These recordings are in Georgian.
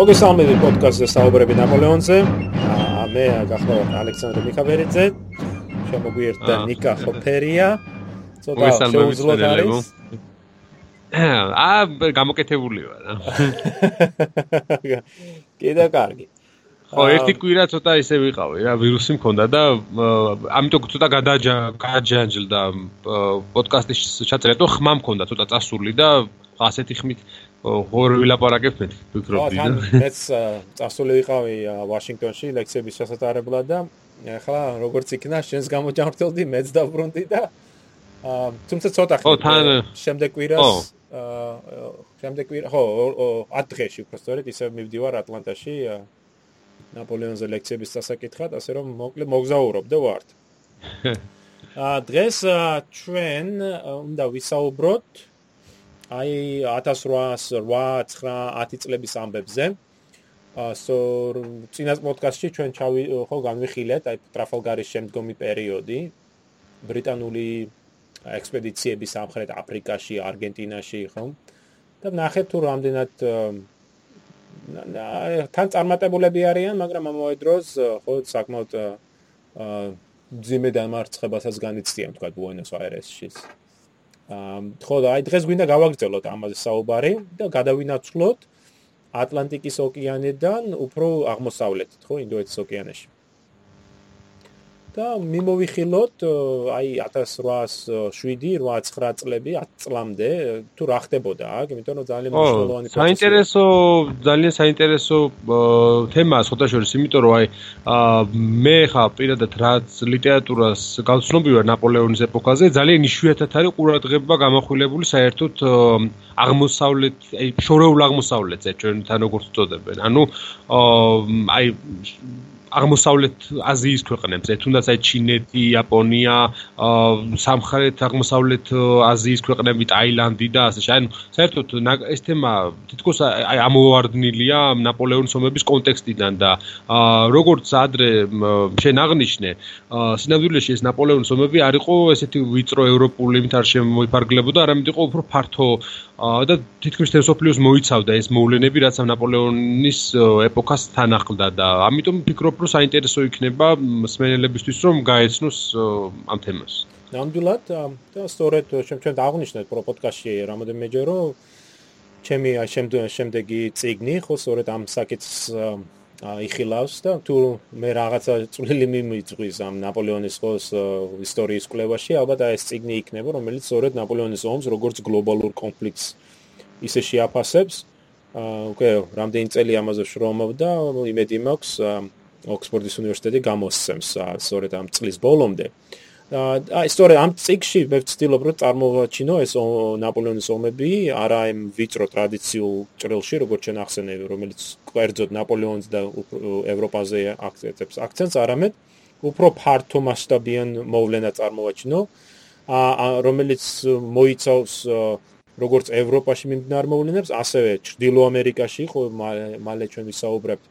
მოგესალმებით პოდკასტზე საუბრები ნაპოლეონზე. მე გახლავთ ალექსანდრე მიქაბერიძე. შემოგვიერთა ნიკა ხოფერია. ცოტა შეუძლოდ არის. აა გამოკეთებული ვარ. კიდე კარგი. ხო, ერთი კვირა ცოტა ისე ვიყავი რა, ვირუსი მქონდა და ამიტომ ცოტა გადაჯანჯლდა პოდკასტის ჩაწერა, თუ ხმა მქონდა ცოტა წასული და ასეთი ხმით ღორ ვილაპარაკებ მე ვფიქრობდი და მეც წასული ვიყავი ვაშინგტონში ლექციების შესაძლებლად და ახლა როგორც იქნა შენს გამოჯანმრთელდი მეც დაბრუნდი და თუმცა ცოტა ხნით შემდეგ კვირას შემდეგ კვირა ხო 10 დღეში უფრო სწორედ ისე მივდივარ ატლანტაში ნაპოლეონზე ლექციების დასაკითხად ასე რომ მოკლედ მოგზაურობ და ვართ. ა დღეს ჩვენ უნდა ვისაუბროთ აი 1808-9-10 წლების ამბებზე. ასო წინას პოდკასტში ჩვენ ჩავი ხო განვიხილეთ აი ტრაფალგარის შემდგომი პერიოდი ბრიტანული ექსპედიციები სამხრეთ აფრიკაში, არგენტინაში, ხო? და ნახეთ თუ რამდენად თან წარმატებულები არიან, მაგრამ ამავე დროს ხო საკმაოდ აა ძიმე დამარცხებასაც განიცდიან თქვა ბუენოს აირესში. ხო და აი დღეს გვინდა გავაგრძელოთ ამაზე საუბარი და გადავინაცვლოთ ატლანტიკის ოკეანიდან უფრო აღმოსავლეთით, ხო, ინდოეთის ოკეანეში. და მიმოვიხილოთ აი 1807-8-9 წლები 10 წლამდე თუ რა ხდებოდა აქ, იმიტომ რომ ძალიან მნიშვნელოვანი პროცესი. საინტერესო, ძალიან საინტერესო თემაა შეხოთაშორის, იმიტომ რომ აი მე ხა პირადად რაც ლიტერატურას გავცნობი ვარ ნაპოლეონის ეპოქაზე, ძალიან იშვიათად არის ყურადღება გამახვილებული საერთოდ აღმოსავლეთ, აი შორეულ აღმოსავლეთზე ჩვენ თან როგორც ვწოდებენ. ანუ აი აღმოსავლეთ აზიის ქვეყნებზე, თუნდაც აი ჩინეთი, იაპონია, სამხრეთ აღმოსავლეთ აზიის ქვეყნები, ტაილანდი და ასე შე. ანუ საერთოდ ეს თემა თითქოს აი ამოვარდნილია ნაპოლეონის ომების კონტექსტიდან და როგორც ადრე შენ აღნიშნე, სინამდვილეში ეს ნაპოლეონის ომები არ იყო ესეთი ვიწრო ევროპული მით არ შემოიფარგლებოდა, არამედ იყო უფრო ფართო და თითქმის თესოფლიოს მოიცავდა ეს მოვლენები, რაც ნაპოლეონის ეპოქას თან ახლდა და ამიტომ ვფიქრობ, რომ საინტერესო იქნება მსმენელებისთვის რომ გაეცნოს ამ თემას. ნამდვილად და სწორედ ჩვენ დააღნიშნეთ პრო პოდკასტში რამოდენმეჯერ რომ ჩემი შემდეგი ციგნი ხო სწორედ ამ საკითხს იხილავს და თუ მე რაღაცა წვლილი მიმიწვის ამ ნაპოლეონის ხოს ისტორიის კვლევაში ალბათ ეს ციგნი იქნება რომელიც სწორედ ნაპოლეონის ომს როგორც გლობალურ კონფლიქტს ისე შეაფასებს უკვე რამდენი წელი ამაზე შრომობდა იმედი მაქვს ოქსფორდის უნივერსიტეტი გამოსცემს სწორედ ამ წლის ბოლომდე. აი სწორედ ამ ციკლში მე ვცდილობ რომ წარმოვაჩინო ეს ნაპოლეონის ომები არა იმ ვიწრო ტრადიციულ ჭრილში როგორც ჩვენ ახსენები რომელიც კვერძოდ ნაპოლეონს და ევროპაზე აქცენტებს აქცენტს არამედ უფრო ფართო მასშტაბიან მოვლენა წარმოვაჩინო რომელიც მოიცავს როგორც ევროპაში მიმდინარე მოვლენებს ასევე ჩრდილო ამერიკაში ხო მალე ჩვენ ვისაუბრებთ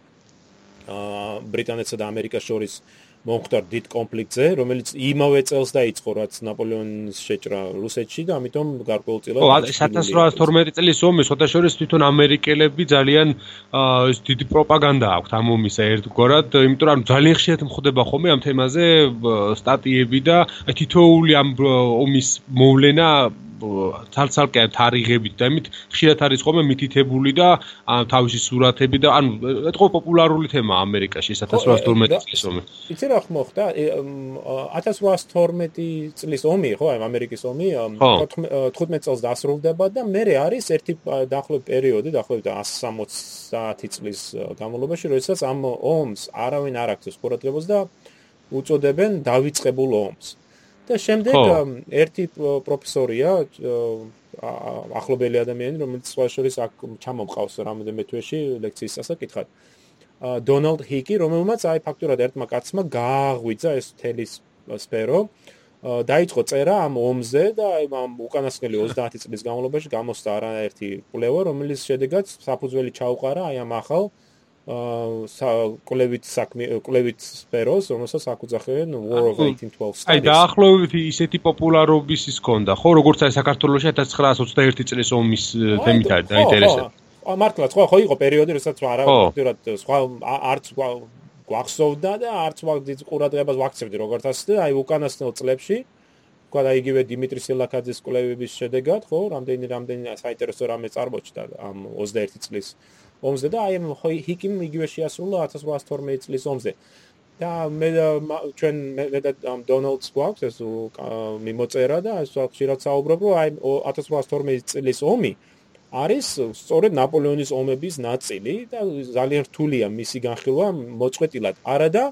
ბრიტანეთსა და ამერიკას შორის მომხდარ დიდ კონფლიქტზე, რომელიც იმავე წელს დაიწყო, რაც ნაპოლეონის შეჭრა რუსეთში და ამიტომ გარკვეულწილად ხო, 1812 წლის ომი შეთაშორის თვითონ ამერიკელები ძალიან ეს დიდი პროპაგანდა აქვთ ამ ომისა ერთგვარად, იმიტომ რომ ძალიან ხშირად მხდება ხოლმე ამ თემაზე სტატიები და თითოეული ამ ომის მოვლენა ცალ-ცალკე თარიღებით და იმით ხშირად არის ხოლმე მითითებული და თავისი სურათები და ანუ ეთქო პოპულარული თემა ამერიკაში 1812 წლის ომი. იცი რა ხმოხდა 1812 წლის ომი ხო აი ამერიკის ომი 15 წელს დასრულდება და მე არის ერთი დაახლოებით პერიოდი დაახლოებით 160 წლის განმავლობაში როდესაც ამ ომს არავინ არ აქვს ყურადღებას და უწოდებენ დავიწყებულ ომს. და შემდეგ ერთი პროფესორია ახლობელი ადამიანი რომელიც სხვა შორის აქ ჩამომყავს რამოდენმე თვეში ლექციის სასაკითხად დონალდ ჰიკი რომელმაც აი ფაქტურად ერთმა კაცმა გააღვიძა ეს თელის სფერო. დაიწყო წერა ამ ომზე და ამ უკანასკნელი 30 წლის განმავლობაში გამოსცა არაერთი კვლევა რომელიც შედეგად საფუძველი ჩაუყარა აი ამ ახალ კლევით საქმე კლევით სფეროს, რომელსაც აკუძახებენ War of 1812. აი დაახლოებით ისეთი პოპულარობის ის ქონდა, ხო, როგორც აი საქართველოს 1921 წლის ომის თემით დაინტერესდა. ა მართლა სხვა ხო იყო პერიოდი როდესაც არა ფაქტურად სხვა არც გვახსოვდა და არც მაგ ყურადღებას ვაქცევდი როგორც ასე აი უკანასკნელ წლებში თქვა და იგივე დიმიტრი სილაკაძის კვლევების შედეგად ხო რამდენი რამდენი საინტერესო რამე წარმოჩნდა ამ 21 წლის ომზე და აი ხო ჰიკიმ იგივე შეასრულა 1812 წლის ომზე და მე ჩვენ მე და დონალდს გვაქვს ეს მიმოწერა და ეს ხშირად საუბრობ რომ აი 1812 წლის ომი არის სწორედ ნაპოლეონის ომების ნაწილი და ძალიან რთულია მისი განხილვა მოწყვეტილად. არადა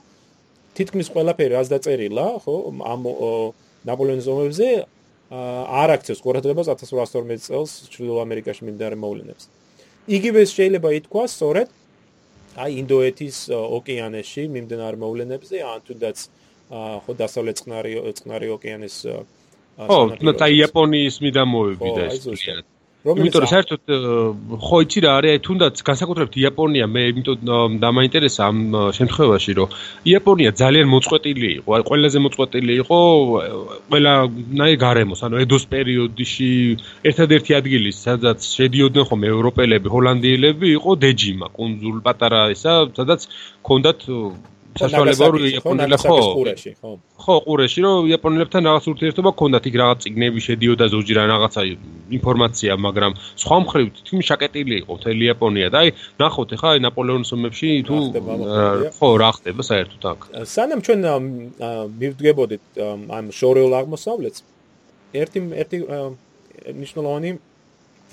თითქმის ყველაფერი რაც დაწერილა, ხო, ამ ნაპოლეონის ომებზე არ აქცევს ყურადღებას 1812 წელს ჩრდილო ამერიკაში მიმდინარე მოვლენებს. იგივე შეიძლება ითქვას სწორედ აი ინდოეთის ოკეანეში მიმდინარე მოვლენებზე, ან თუნდაც ხო დასავლეთ წყნარი წყნარი ოკეანის ხო, თუმცა იაპონიის მიდამოები და ეს ძალიან იმიტომ რომ საერთოდ ხო იცი რა არის თუნდაც განსაკუთრებით იაპონია მე იმიტომ დამაინტერესა ამ შემთხვევაში რომ იაპონია ძალიან მოწყვეტილი იყო ყველაზე მოწყვეტილი იყო ყველა ნაი გარემოს ანუ ედოს პერიოდში ერთადერთი ადგილი სადაც შედიოდნენ ხომ ევროპელები ჰოლანდიელები იყო დეჯიმა კუნძულ პატარა ისა სადაც ქონდათ საშუალება რომ იაპონელი ხო ხო. ხო ყურეში რომ იაპონელებთან რაღაც ურთიერთობა ქონდათ იქ რაღაც ციგნები შედიოდა ზოჯი რა რაღაცა ინფორმაცია მაგრამ სხვა მხრივ თითქმის შაკეტილი იყო მთელი იაპონია. და აი ნახოთ ახლა აი ნაპოლეონის ომებში თუ ხო რა ხდება საერთოდ აქ? სანამ ჩვენ მივდგებოდით ამ შორეულ აღმოსავლეთს ერთი ერთი ნიშნულოვანი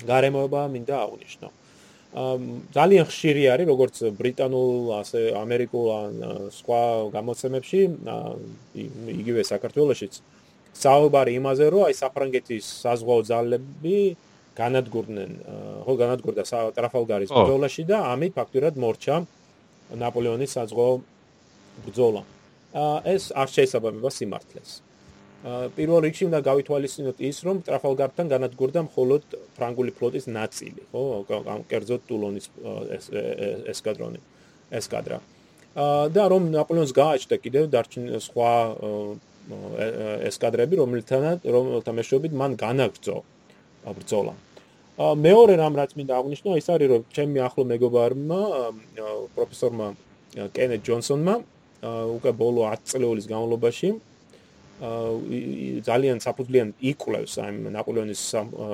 გარემოება მინდა აღვნიშნო ძალიან ხშირი არის როგორც ბრიტანულ ასე ამერიკულ ან სხვა გამოცემებში იგივე საქართველოსშიც საუბარი იმაზე რომ აი საფრანგეთის საზღვაო ძალები განადგურდნენ ხო განადგურდა ტრაფალგარის ბრძოლაში და ამით ფაქტურად მორჩა ნაპოლეონის საზღვაო ბრძოლა. ეს არ შეესაბამება სიმართლეს პირველ რიგში უნდა გავითვალისწინოთ ის, რომ ტრაფალგართან განადგურდა მხოლოდ ფრანგული ფლოტის ნაწილი, ხო, კერძოდ ტულონის ესკადრონი, ესკადრა. და რომ ნაპოლეონს გააჩნდა კიდევ დარჩენ სხვა ესკადრები, რომელთანაც რომელთა მეშვეობით მან განაგრძო ბრძოლა. მეორე რამ რაც მინდა აღნიშნო, ის არის რომ ჩემი ახლო მეგობარმა პროფესორმა კენეთ ჯონსონმა უკვე ბოლო 10 წლეულის განმავლობაში ძალიან საფუძვლიან იკვლევს ამ ნაპოლეონის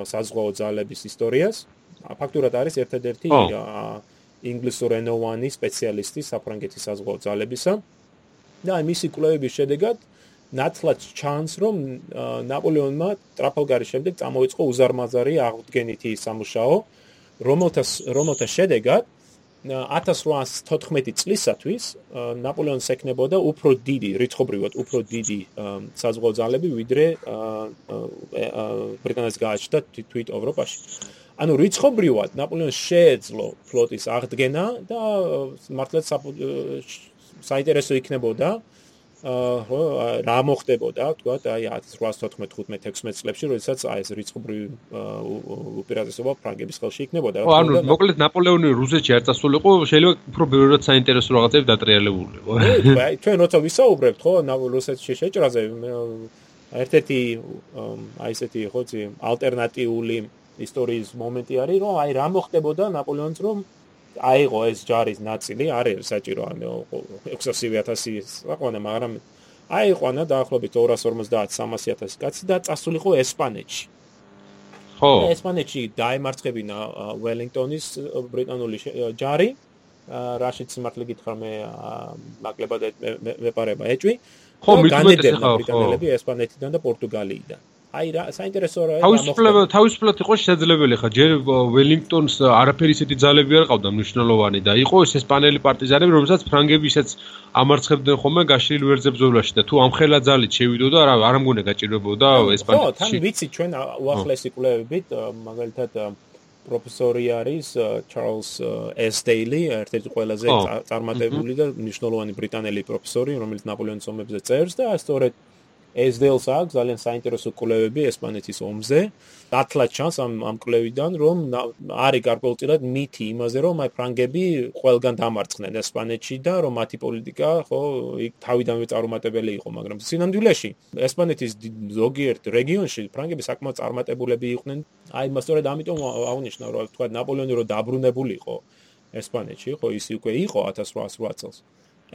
საზღვაო ძალების ისტორიას. ფაქტურად არის ერთადერთი ინგლისურენოვანი სპეციალისტი საფრანგეთის საზღვაო ძალებისა. და აი მისი კვლევების შედეგად ნათლად ჩანს, რომ ნაპოლეონმა ტრაფალგარის შემდეგ წამოიწყო უზარმაზარი აღდგენითი სამუშაო, რომელთა რომელთა შედეგად 1814 წლისათვის ნაპოლეონს ეკნებოდა უფრო დიდი, რიცხობრივად უფრო დიდი საზღვაო ძალები, ვიდრე ბრიტანეთს გააჩნდა თვით ევროპაში. ანუ რიცხობრივად ნაპოლეონს შეეძლო ფლოტის აღდგენა და მართლაც საინტერესო იქნებოდა ხო რა მოხდებოდა თქვა აი 1814-15-16 წლებში როდესაც აი ეს რიცხობრივი უპირატესობა ფრანგების ხელში იქნებოდა. ხო ანუ მოკლედ ნაპოლეონი რუსეთში არ წასულიყო შეიძლება უფრო ბევრად საინტერესო რაღაცები დატრიალებულიყო აი ჩვენ როცა ვისაუბრებთ ხო რუსეთში შეჭრაზე ერთ-ერთი აი ესეთი ხოცი ალტერნატიული ისტორიის მომენტი არის რომ აი რა მოხდებოდა ნაპოლეონს რომ აიღო ეს ჯარის ნაწილი, არის საჭირო ანუ 600000 საყვანა, მაგრამ აიყვანა დაახლოებით 250-300000 კაცი და წასულიყო ესპანეთში. ხო. ესპანეთში დაემარცხებინა ველინგტონის ბრიტანული ჯარი. რაშიც მართლა გითხრა მე ნაკლებად მეპარება ეჭვი. ხო, მithumetes ხო, ბრიტანელები ესპანეთიდან და პორტუგალიიდან. აი რა საინტერესო რა თავისუფლება თავისუფლად იყო შესაძლებელი ხა. ჯერ ველინგტონს არაფერი ისეთი ძალები არ ყავდა მნიშვნელოვანი და იყო ეს ესპანელი პარტიზანები რომელსაც ფრანგები ისეც ამარცხებდნენ ხოლმე გაშლილ ვერძებზოლაში და თუ ამხელა ძალით შევიდოდა რა არ მგონია გაჭირებოდა ესპანეთში ხო თან ვიცი ჩვენ უახლესი კვლევებით მაგალითად პროფესორი არის ჩარლზ ეს დეილი ერთ-ერთი ყველაზე წარმატებული და მნიშვნელოვანი ბრიტანელი პროფესორი რომელიც ნაპოლეონის ომებზე წერს და სწორედ ესდელს აქვს ძალიან საინტერესო კვლევები ესპანეთის ომზე. დათლა ჩანს ამ ამ კვლევიდან, რომ არის გარკვეულწილად მითი იმაზე, რომ აი ფრანგები ყველგან დამარცხნენ ესპანეთში და რომ მათი პოლიტიკა ხო იქ თავიდანვე წარუმატებელი იყო, მაგრამ სინამდვილეში ესპანეთის ზოგიერთ რეგიონში ფრანგები საკმაოდ წარმატებულები იყვნენ. აი მასწორედ ამიტომ აღნიშნა რომ თქვა ნაპოლეონი რო დაბრუნებულიყო ესპანეთში, ხო ის უკვე იყო 1808 წელს.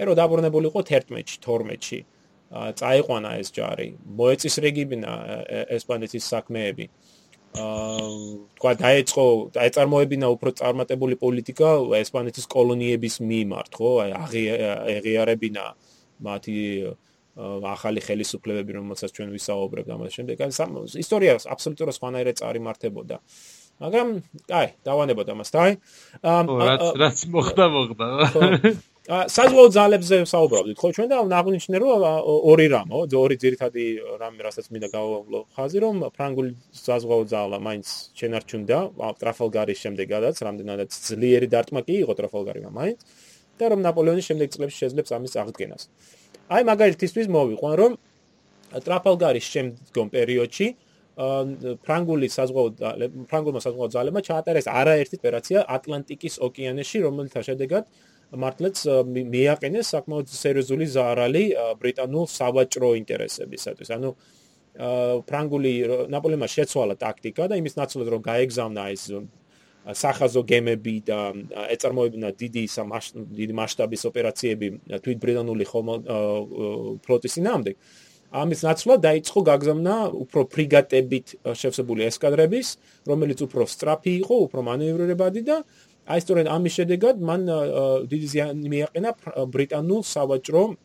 აი რო დაბრუნებულიყო 11-ში, 12-ში. წაიყვანა ეს ჯარი, მოეწისრიგებინა ესპანეთის საქმეები. აა თქვა დაეწყო, დაეწარმოებინა უფრო წარმატებული პოლიტიკა ესპანეთის კოლონიების მიმართ, ხო? აი აღიარებინა მათი ახალი ხელისუფლებები, რომელსაც ჩვენ ვისაუბრებთ ამას შემდეგ. აი ისტორია აბსოლუტურად სხვანაირად წარიმართებოდა. მაგრამ, აი, დავანებოთ ამას, დაი. აა რაც რაც მოხდა, მოხდა. საზღვაო ძალებზე საუბრობდით. ხო ჩვენ და ნაღვნიშნე რომ ორი რამო ორი ძირითადი რამე რასაც მინდა გავავლო ხაზი რომ ფრანგული საზღვაო ძალა მაინც შენარჩუნდა ტრაფალგარის შემდეგაც რამდენადაც ძლიერი დარტყმა კი იყო ტრაფალგარიმა მაინც და რომ ნაპოლეონის შემდეგ წლებში შეძლებს ამის აღდგენას. აი მაგალითისთვის მოვიყვან რომ ტრაფალგარის შემდგომ პერიოდში ფრანგული საზღვაო ფრანგულმა საზღვაო ძალებმა ჩაატარეს არაერთი ოპერაცია ატლანტიკის ოკეანეში რომელთა შედეგად მართლაც მიაყენეს საკმაოდ სერიოზული ზარალი ბრიტანულ სავაჭრო ინტერესებისათვის. ანუ ფრანგული ნაპოლეონმა შეცვალა ტაქტიკა და იმის ნაცვლად რომ გაეგზავნა ეს სახაზო გემები და ეწარმოებინა დიდი დიდი მასშტაბის ოპერაციები თვით ბრიტანული ფლოტის ინამდე. ამის ნაცვლად დაიწყო გაგზავნა უფრო ფრიგატებით შევსებული ესკადრების, რომელიც უფრო სტრაფი იყო, უფრო მანევრირებადი და აი სწორედ ამის შედეგად მან დიდი ზიანი მიაყენა ბრიტანულ სავაჭრო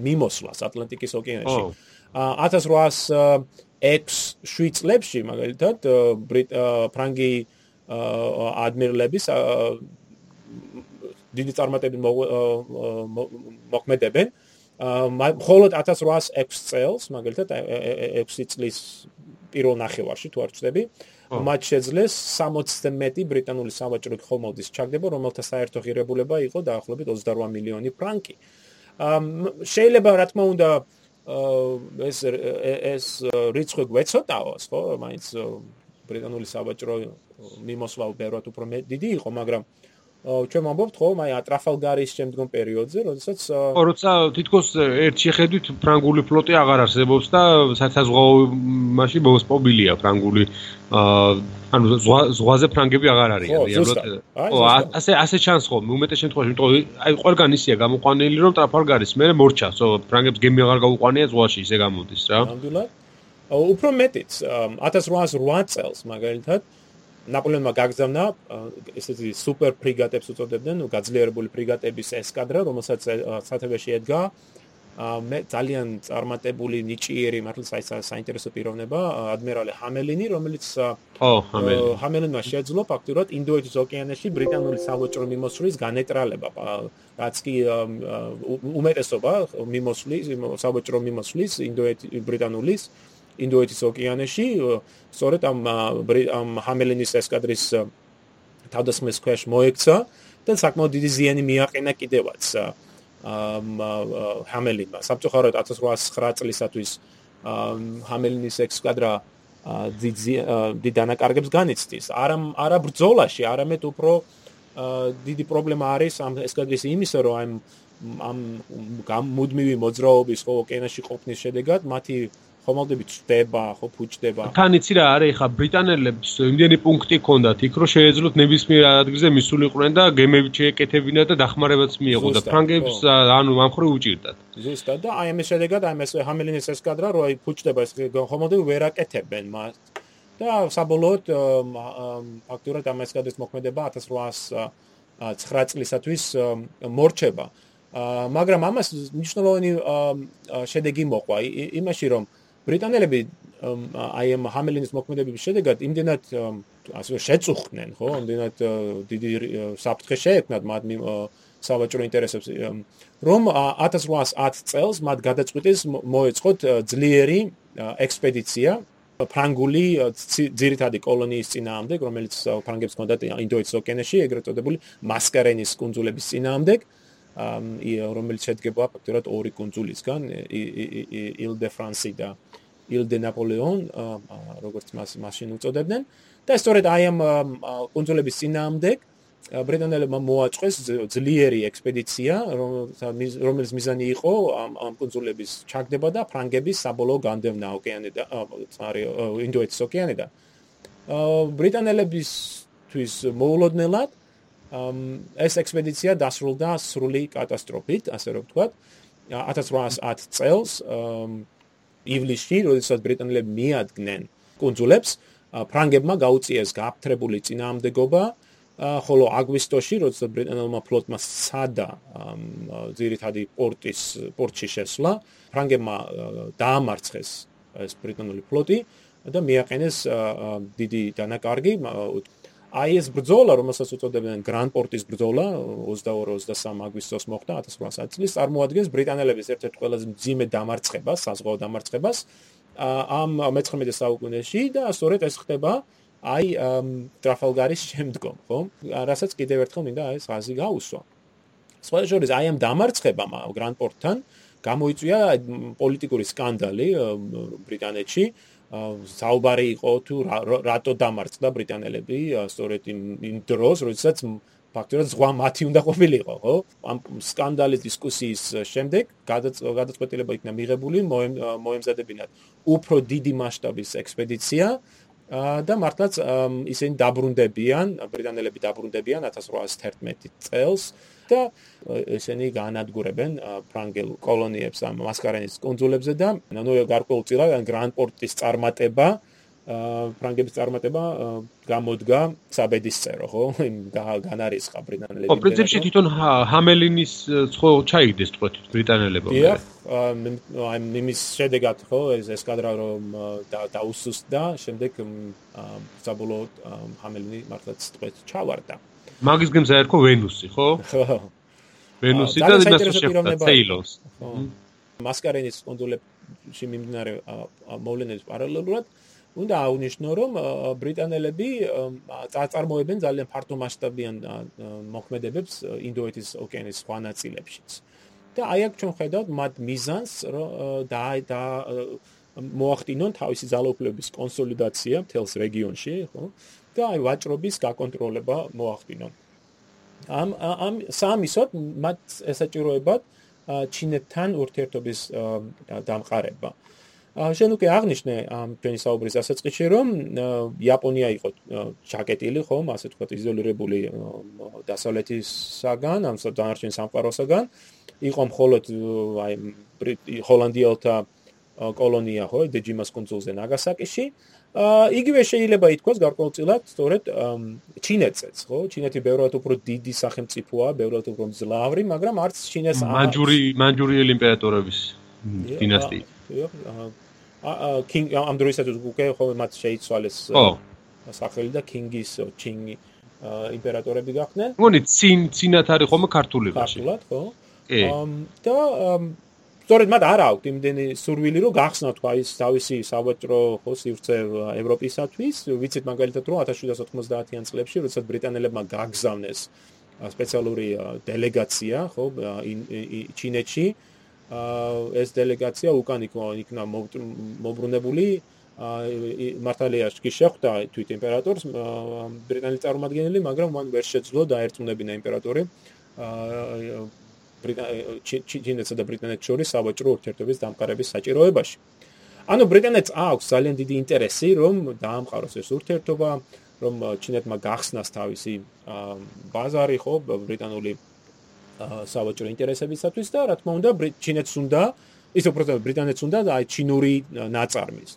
მიმოსვლას ატლანტიკის ოკეანეში. 1806 წლებში მაგალითად ფრანგი ადმირლების დიდი წარმატებით მოქმედებენ. მხოლოდ 1806 წელს მაგალითად 6 წლის პირველ ნახევარში თუ არ ვწდები, მათ შეძლეს 60 ბრიტანული სავაჭრო ხომალდის ჩაგდება, რომელთა საერთო ღირებულება იყო დაახლოებით 28 მილიონი ფრანკი. შეიძლება რა თქმა უნდა ეს ეს რიცხვი გვეცოტაოს, ხო? მაინც ბრიტანული სავაჭრო მიმოსვლა უფრო უფრო დიდი იყო, მაგრამ ჩვენ ვამბობთ ხო, აი ატრაფალგარის შემდგომ პერიოდზე, როდესაც ხო, როცა თითქოს ერთ შეხედვით ფრანგული ფლოტი აღარ არსებობს და საზღვაოში მოსპობილია ფრანგული ანუ ზღვაზე ფრანგები აღარ არიან რეალურად. ხო, ასე ასე ჩანს ხო, უმეტეს შემთხვევაში, იმიტომ აი ყველგან ისია გამოყვანილი, რომ ტრაფალგარის მე მორჩას, ხო, ფრანგებს გემი აღარ გაუყვანია ზღვაში, ისე გამოდის რა. ნამდვილად. უფრო მეტიც 1808 წელს მაგალითად ნაპოლეონმა გაგზავნა ესეთი სუპერ ფრიგატებს უწოდებდნენ, გაძლიერებული ფრიგატების ესკადრა, რომელსაც სათებეში ედგა. მე ძალიან წარმატებული ნიჭიერი მართლა საინტერესო პიროვნება, ადმირალი ჰამელინი, რომელიც ო, ჰამელინი. ჰამელინმა შეძლო ფაქტურად ინდოეთის ოკეანეში ბრიტანული სავაჭრო მიმოსვლის განეტრალება, რაც კი უმეტესობა მიმოსვლის, სავაჭრო მიმოსვლის ინდოეთის ბრიტანულის ინდოეთის ოკეანეში სწორედ ამ ამ ჰამელინის ესკადრის თავდასხმის ქვეშ მოექცა და საკმაოდ დიდი ზიანი მიაყენა კიდევაც ამ ჰამელინმა საბჭოთა 1809 წლისათვის ჰამელინის ესკადრა დიდი დანაკარგებს განიცდის. არა არა ბრძოლაში არამედ უფრო დიდი პრობლემა არის ამ ესკადრის იმისა რომ ამ ამ მუდმივი მოძრაობის ხო ოკეანეში ყოფნის შედეგად მათი ხომალდები წდება, ხო ფუჭდება. თან იცი რა არის, ხა ბრიტანელებს იმდენი პუნქტი ქონდათ, იქ რო შეეძლოთ ნებისმიერ ადგილზე მისულიყვნენ და გემები შეეკეთებინა და დახმარებაც მიიღო და ფრანგებს ანუ ამ ხრი უჭირდათ. ზუსტად და აი ამის შედეგად აი ეს ჰამელინის ესკადრა რო აი ფუჭდება ეს ხომალდები ვერ აკეთებენ მას. და საბოლოოდ ფაქტურად ამ ესკადრის მოქმედება 1809 წლისათვის მორჩება. მაგრამ ამას მნიშვნელოვანი შედეგი მოყვა იმაში რომ ბრიტანელები აი ამ ჰამელინის მოქმედების შედეგად იმდენად ასე შეწუხდნენ, ხო, იმდენად დიდი საფრთხე შეექმნათ მათ სავაჭრო ინტერესებს, რომ 1810 წელს მათ გადაწყვიტეს მოეწყოთ ძლიერი ექსპედიცია ფრანგული ძირითადი კოლონიის წინააღმდეგ, რომელიც ფრანგებს ჰქონდათ ინდოეთის ოკეანეში, ეგრეთ წოდებული მასკარენის კუნძულების წინააღმდეგ. რომელიც შედგება ფაქტობრივად ორი de France და Ile de Napoleon, როგორც მას მაშინ უწოდებდნენ. და სწორედ აი ამ კუნძულების წინააღმდეგ ბრიტანელებმა მოაწყეს ძლიერი ექსპედიცია, რომელიც მიზანი იყო ამ ამ კუნძულების ჩაგდება და ფრანგების საბოლოო განდევნა ოკეანედა, არი ინდოეთის ოკეანედა. ბრიტანელებისთვის მოულოდნელად ეს ექსპედიცია დასრულდა სრული კატასტროფით, ასე რომ ვთქვათ. 1810 წელს ივლისში, როდესაც ბრიტანელები მიადგნენ კუნძულებს, ფრანგებმა გაუწიეს გაფთრებული წინააღმდეგობა ხოლო აგვისტოში, როდესაც ბრიტანელმა ფლოტმა სადა ძირითადი პორტის პორტში შესვლა, ფრანგებმა დაამარცხეს ეს ბრიტანული ფლოტი და მიაყენეს დიდი დანაკარგი. აი ეს ბრძოლა, რომელსაც უწოდებენ გრან პორტის ბრძოლა, 22-23 აგვისტოს მოხდა 1800 წლის, წარმოადგენს ბრიტანელების ერთ-ერთ ყველაზე მძიმე დამარცხებას, საზღვაო დამარცხებას ამ მე-19 საუკუნეში და სწორედ ეს ხდება აი ტრაფალგარის შემდგომ, ხო? რასაც კიდევ ერთხელ მინდა ეს ღაზი გაუსვა. სხვა შორის აი ამ დამარცხებამ გრანდპორტთან გამოიწვია პოლიტიკური სკანდალი ბრიტანეთში. საუბარი იყო თუ რატო დამარცხდა ბრიტანელები სწორედ იმ დროს, როდესაც ფაქტობრივად ზღვა მათი უნდა ყოფილიყო, ხო? ამ სკანდალის დისკუსიის შემდეგ გადაწყვეტილება იქნა მიღებული მოემზადებინათ უფრო დიდი მასშტაბის ექსპედიცია და მართლაც ისინი დაბრუნდებიან, ბრიტანელები დაბრუნდებიან 1811 წელს და ისინი განადგურებენ ფრანგელ კოლონიებს ამ მასკარენის კონძულებზე და ნუ გარკვეულწილად გრანდპორტის წარმატება ფრანგების წარმატება გამოდგა საბედისწერო, ხო? იმ განარისხა ბრიტანელები. ო, პრინციპში თვითონ ჰამელინის ხო ჩაიგდეს თქვა ბრიტანელებმა. დიახ, აი იმის შედეგად ხო ეს ესკადრა რომ დაუსუსტდა, შემდეგ საბოლოოდ ჰამელინი მართლაც თქვა ჩავარდა. მაგის გემზე ერქო ვენუსი, ხო? ხო. ვენუსი და სეილოს. მასკარენის კონდულებში მიმდინარე მოვლენების პარალელურად უნდა აუნიშნო, რომ ბრიტანელები წაწარმოებენ ძალიან ფართომასშტაბიან მოქმედებებს ინდოეთის ოკეანის სხვა ნაწილებშიც. და აი აქ ჩვენ ხედავთ მათ მიზანს და და მოახდინონ თავისი ძალაუფლების კონსოლიდაცია მთელს რეგიონში, ხო? და აი ვაჭრობის გაკონტროლება მოახდინონ. ამ ამ სამისოთ მათ ესაჭიროებათ ჩინეთთან ურთიერთობის დამყარება. შენ უკვე აღნიშნე ამ ჩვენი საუბრის დასაწყისში რომ იაპონია იყო ჩაკეტილი ხომ ასე თქვა იზოლირებული დასავლეთისაგან ამ დანარჩენ სამყაროსაგან იყო მხოლოდ აი ჰოლანდიელთა კოლონია ხო დეჯიმას კონსულზე ნაგასაკიში იგივე შეიძლება ითქვას გარკვეულწილად სწორედ ჩინეთზეც ხო ჩინეთი ბევრად უფრო დიდი სახელმწიფოა ბევრად უფრო მძლავრი მაგრამ არც ჩინეს მანჯური მანჯურიელი იმპერატორების დინასტია კინგ ამ დროისაც უკვე ხო მათ შეიცვალეს სახელი და კინგის ჩინგი იმპერატორები გახდნენ. მგონი ცინ ცინათ არის ხომ ქართული ბაში. ქართულად ხო? კი. და სწორედ მათ არ აქვს იმდენი სურვილი რომ გახსნათ ხო ის თავისი სავაჭრო ხო სივრცე ევროპისათვის. ვიცით მაგალითად რომ 1790-იან წლებში როდესაც ბრიტანელებმა გაგზავნეს სპეციალური დელეგაცია ხო ჩინეთში ეს დელეგაცია უკან იქნა მოbrunებული მართალია კი შეხვდა თვით იმპერატორს ბრიტანელი წარმომადგენელი მაგრამ მან ვერ შეძლო დაერწმუნებინა იმპერატორი ჩინეთსა და ბრიტანეთს შორის სავაჭრო ურთიერთობის დამყარების საჭიროებაში. ანუ ბრიტანეთს აქვს ძალიან დიდი ინტერესი რომ დაამყაროს ეს ურთიერთობა, რომ ჩინეთმა გახსნას თავისი ბაზარი ხო ბრიტანული სავაჭრო ინტერესებისათვის და რა თქმა უნდა ჩინეთს უნდა ის უბრალოდ ბრიტანეთს უნდა და აი ჩინური ნაწარმის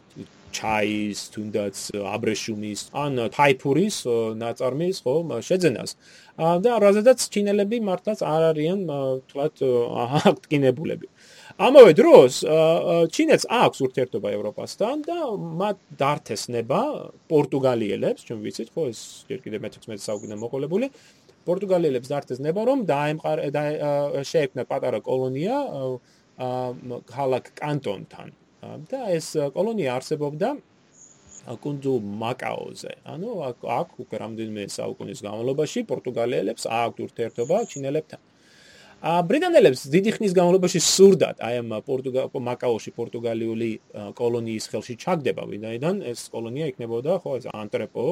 ჩაის თუნდაც აბრეშუმის ან თაიფურის ნაწარმის ხო შეძენას. და რაზედაც ჩინელები მართლაც არ არიან თქვათ აქტკინებულები ამავე დროს ჩინეთს აქვს ურთიერთობა ევროპასთან და მათ დართესნება პორტუგალიელებს ჩვენ ვიცით ხო ეს ჯერ კიდევ მე-16 საუკუნე მოყოლებული პორტუგალიელებს დარტეს ნება რომ დაემყარ შეექმნა პატარა კოლონია ქალაქ კანტონთან და ეს კოლონია არსებობდა კუნძულ მაკაოზე. ანუ აქ უკვე რამდენიმე საუკუნის განმავლობაში პორტუგალიელებს აქვთ ურთიერთობა ჩინელებთან. ა ბრიტანელებს დიდი ხნის განმავლობაში სურდათ აი ამ პორტუგალ მაკაოში პორტუგალიური კოლონიის ხელში ჩაგდება, ვინაიდან ეს კოლონია იქნებოდა ხო ეს ანტრეპო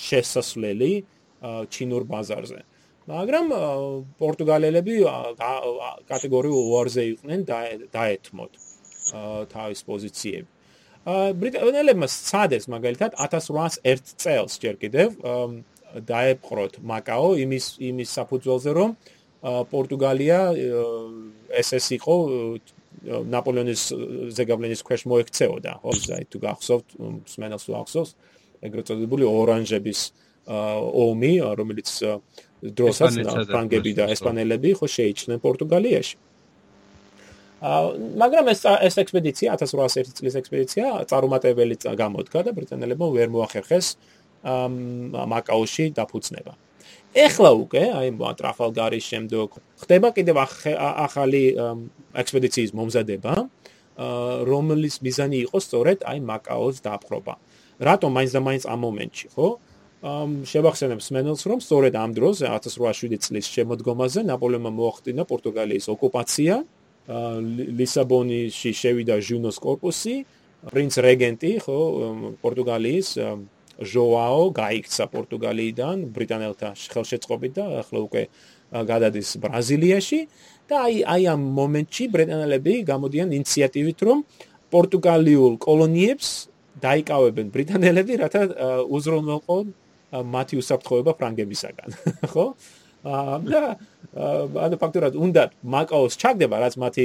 შესასვლელი ჩინურ ბაზარზე. მაგრამ პორტუგალელები კატეგორიულ უარზე იყვნენ დაეთმოთ თავის პოზიციები. ბრიტანელებმა სცადეს მაგალითად 1801 წელს ჯერ კიდევ დაეპყროთ მაკაო იმის იმის საფუძველზე რომ პორტუგალია ეს ეს იყო ნაპოლეონის ზეგავლენის ქვეშ მოექცეოდა. ზაი თუ გახსოვთ სმენელს თუ ახსოვს ეგრეთ წოდებული ორანჟების ომი რომელიც დროსაც ფრანგები და ესპანელები ხო შეიჭრნენ პორტუგალიაში მაგრამ ეს ეს ექსპედიცია 1801 წლის ექსპედიცია წარუმატებელი გამოდგა და ბრიტანელებმა ვერ მოახერხეს მაკაოში დაფუძნება. ეხლა უკვე აი ტრაფალგარის შემდგომ ხდება კიდევ ახალი ექსპედიციის მომზადება, რომლის მიზანი იყო სწორედ აი მაკაოს დაპყრობა. რატომ მაინც და მაინც ამ მომენტში, ხო? ამ შევახსენებ სმენელს რომ სწორედ ამ დროს 1807 წლის შემოდგომაზე ნაპოლეონმა მოახდინა პორტუგალიის ოკუპაცია ლისაბონში შევიდა ჟუნოს корпуსი, პრინც რეგენტი, ხო, პორტუგალიის ჟოაო გაიქცა პორტუგალიიდან ბრიტანელთა ხელშეწყობით და ახლა უკვე გადადის ბრაზილიაში და აი აი ამ მომენტში ბრიტანელები გამოდიან ინიციატივით, რომ პორტუგალიურ კოლონიებს დაიკავებენ ბრიტანელები, რათა უზრუნველყონ მათი უსაფრთხოება ფრანგებისაგან, ხო? და ანუ ფაქტურად უნდა მაკაოს ჩაგდება რაც მათი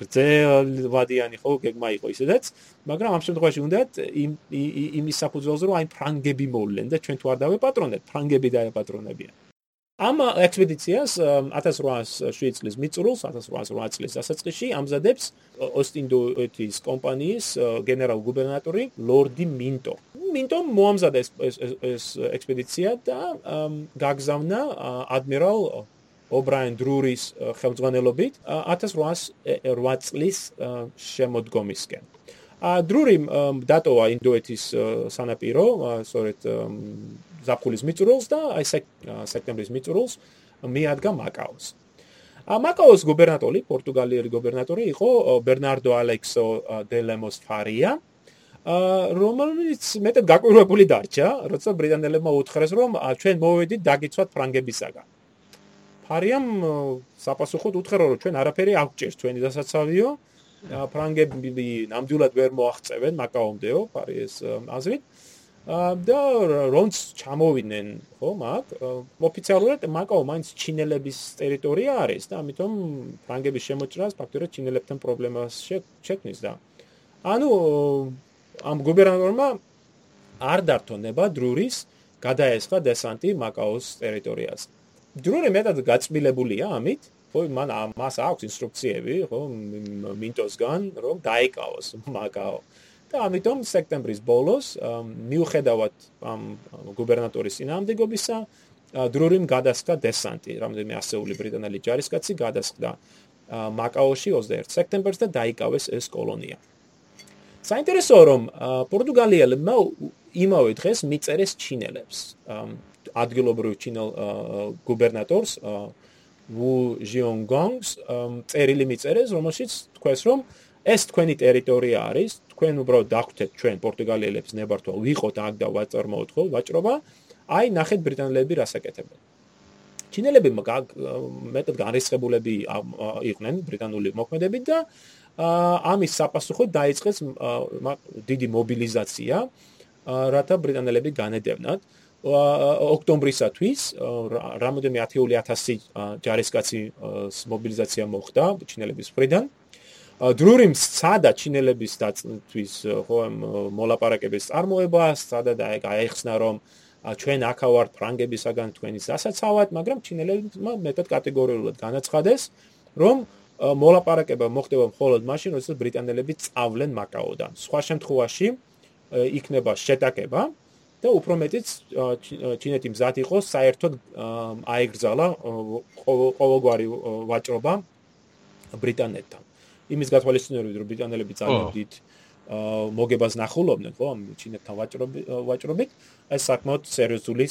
გრძელვადიანი ხო გეგმა იყო ისედაც მაგრამ ამ შემთხვევაში უნდა იმ იმის საფუძველზე რომ აი ფრანგები მოვლენ და ჩვენ თუ არ დავეპატრონეთ ფრანგები დაეპატრონებიან ამ ექსპედიციას 1807 წლის მიწურულს 1808 წლის დასაწყისში ამზადებს ოსტინდოეთის კომპანიის გენერალ გუბერნატორი ლორდი მინტო. მინტომ მოამზადა ეს ეს ექსპედიცია და გაგზავნა ადმირალ ობრაენ დრურის ხელმძღვანელობით 1808 წლის შემოდგომისკენ. ა დრური დატოვა ინდოეთის სანაპირო, სწორედ ზაფხულის მიწურულს და აი სექტემბრის მიწურულს მიადგა მაკაოს. მაკაოს გუბერნატორი, პორტუგალიელი გუბერნატორი იყო ბერნარდო ალექსო დე ლემოს ფარია. რომელიც მეტად გაკვირვებული დარჩა, როცა ბრიტანელებმა უთხრეს, რომ ჩვენ მოვედით დაგიცვათ ფრანგებისაგან. ფარიამ საპასუხოდ უთხრა, რომ ჩვენ არაფერი არ გვჭირს ჩვენი დასაცავიო. ფრანგები ნამდვილად ვერ მოაღწევენ მაკაომდეო, ფარიეს აზრით. და რონც ჩამოვიდნენ ხო მაგ ოფიციალურად მაკაო მაინც ჩინელების ტერიტორია არის და ამიტომ ფრანგების შემოჭრას ფაქტორად ჩინელებთან პრობლემას შექმნის და ანუ ამ გუბერნატორმა არ დართონება დრურის გადაესხა დესანტი მაკაოს ტერიტორიაზე დრური მეტად გაწმილებულია ამით ხო მან მას აქვს ინსტრუქციები ხო მინტოსგან რომ დაეკავოს მაკაო და ამიტომ სექტემბრის ბოლოს მიუხედავად ამ გუბერნატორის ინამდვილობისა დრურიმ გადასკა დესანტი რამდენიმე ასეული ბრიტანელი ჯარისკაცი გადასკდა მაკაოში 21 სექტემბერს და დაიკავეს ეს კოლონია. საინტერესოა რომ პორტუგალიელებმა იმავე დღეს მიწერეს ჩინელებს. ადგილობრივ ჩინელ გუბერნატორს ვუ ჟიონგონგს წერილი მიწერეს რომელშიც თქვეს რომ ეს თქვენი ტერიტორია არის, თქვენ უბრალოდ დახვდეთ ჩვენ პორტუგალიელებს ნებართვა, ვიყოთ აქ და ვაწარმოოთ ხო ვაჭრობა, აი ნახეთ ბრიტანელები რასაკეთებენ. ჩინელები მეტად განრისხებულები იყვნენ ბრიტანული მოქმედებით და ამის საპასუხოდ დაიწყეს დიდი მობილიზაცია, რათა ბრიტანელები განედევნათ. ოქტომბრისათვის რამოდენიმე 10000 ჯარისკაცი მობილიზაცია მოხდა ჩინელების მხრიდან. დრურიმ სადა ჩინელების დაწვის ხო მოლაპარაკების წარმოება, სადა და გაიხსნა რომ ჩვენ აქა ვართ ფრანგებისაგან თქვენის დასაცავად, მაგრამ ჩინელებმა მეტად კატეგორიულად განაცხადეს, რომ მოლაპარაკება მოხდება მხოლოდ მაშინ, როდესაც ბრიტანელები წავლენ მაკაოდან. სხვა შემთხვევაში იქნება შეტაკება და უფრო მეტიც ჩინეთი მზად იყოს საერთოდ აეგრძალა ყოველგვარი ვაჭრობა ბრიტანეთთან. იმის გათვალისწინებით რომ ბრიტანელები ძალიან დიდ მოგებას ნახულობდნენ ხო ამ ჩინეთთან ვაჭრობით ეს საკმაოდ სერიოზული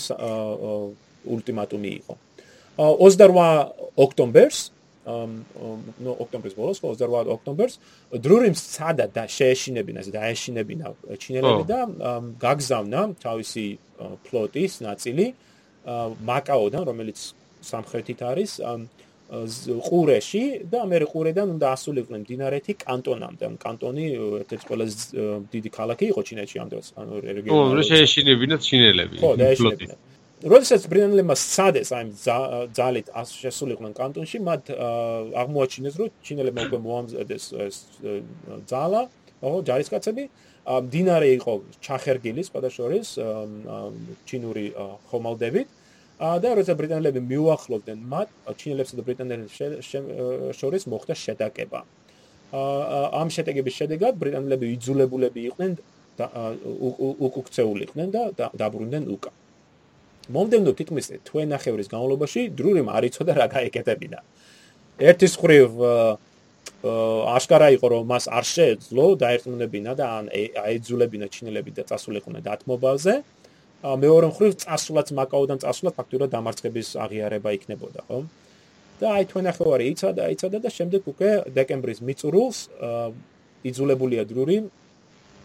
ულტიმატუმი იყო 28 ოქტომბერს ნო ოქტომბრის ბოლოს 28 ოქტომბერს დრურიმს სადა და შეეშინებინა და დაეშინებინა ჩინელები და გაგზავნა თავისი ფლოტის ნაწილი მაკაოდან რომელიც სამხრეთით არის ყურეში და მე ყურედან უნდა ასულიყვნენ დინარეთი კანტონამდე. კანტონი ერთ-ერთი ყველაზე დიდი ქალაქი იყო ჩინეთში ამ დროს, ანუ რეგიონი. ო, შეეშინებინათ ჩინელები. ხო, დაეშინებინათ. როდესაც ბრინანლებმა სცადეს აი ძალით შესულიყვნენ კანტონში, მათ აღმოაჩინეს, რომ ჩინელებმა უკვე მოამზადეს ეს ძალა, ო, ჯარისკაცები. დინარე იყო ჩახერგილი, სხვადასხვა ჩინური ხომალდებით. და როცა ბრიტანელები მიუახლოვდნენ მათ, ჩინელებსა და ბრიტანელებს შორის მოხდა შეტაკება. ამ შეტაკების შედეგად ბრიტანელები იძულებულები იყვნენ და უკუქცეულიყვნენ და დაბრუნდნენ უკან. მომდენო თითქმის თვენახევრის განმავლობაში დრურიმ არ იცოდა რა გაეკეთებინა. ერთის ხრივ აშკარა იყო რომ მას არ შეეძლო დაერწმუნებინა და აეძულებინა ჩინელები და წასულიყვნენ დათმობაზე. მეორე მხრივ წასვლაც მაკაოდან წასვლა ფაქტურად დამარცხების აღიარება იქნებოდა, ხო? და აი თვენახევარი იცოდა, იცოდა და შემდეგ უკვე დეკემბრის მიწურულს იძულებულია დრური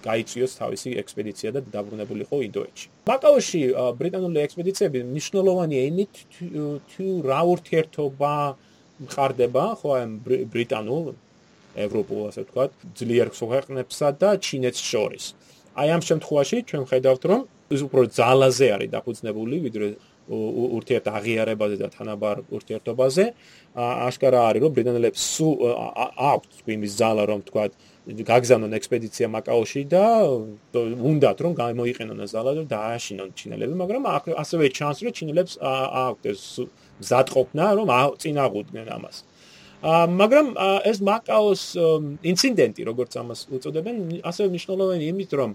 გაიწიოს თავისი ექსპედიცია და დაბრუნებულიყო ინდოეთში. მაკაოში ბრიტანული ექსპედიციები მნიშვნელოვანი ენით თუ რა ურთიერთობა მხარდება, ხო, ამ ბრიტანულ ევროპულ ასე ვთქვათ, ძლიერ ქვეყნებსა და ჩინეთს შორის. აი ამ შემთხვევაში ჩვენ ხედავთ, რომ ის უფრო ძალაზე არის დაფუძნებული ვიდრე ურთიერთ აღიარებაზე და თანაბარ ურთიერთობაზე აშკარა არის რომ ბრიტანელებს აქვს იმის ძალა რომ თქვა გაგზავნონ ექსპედიცია მაკაოში და უნდათ რომ გამოიყენონ ეს ძალა და დააშინონ ჩინელები მაგრამ ასევე ჩანს რომ ჩინელებს აქვს ეს მზადყოფნა რომ წინაღუდნენ ამას მაგრამ ეს მაკაოს ინციდენტი როგორც ამას უწოდებენ ასევე მნიშვნელოვანი იმით რომ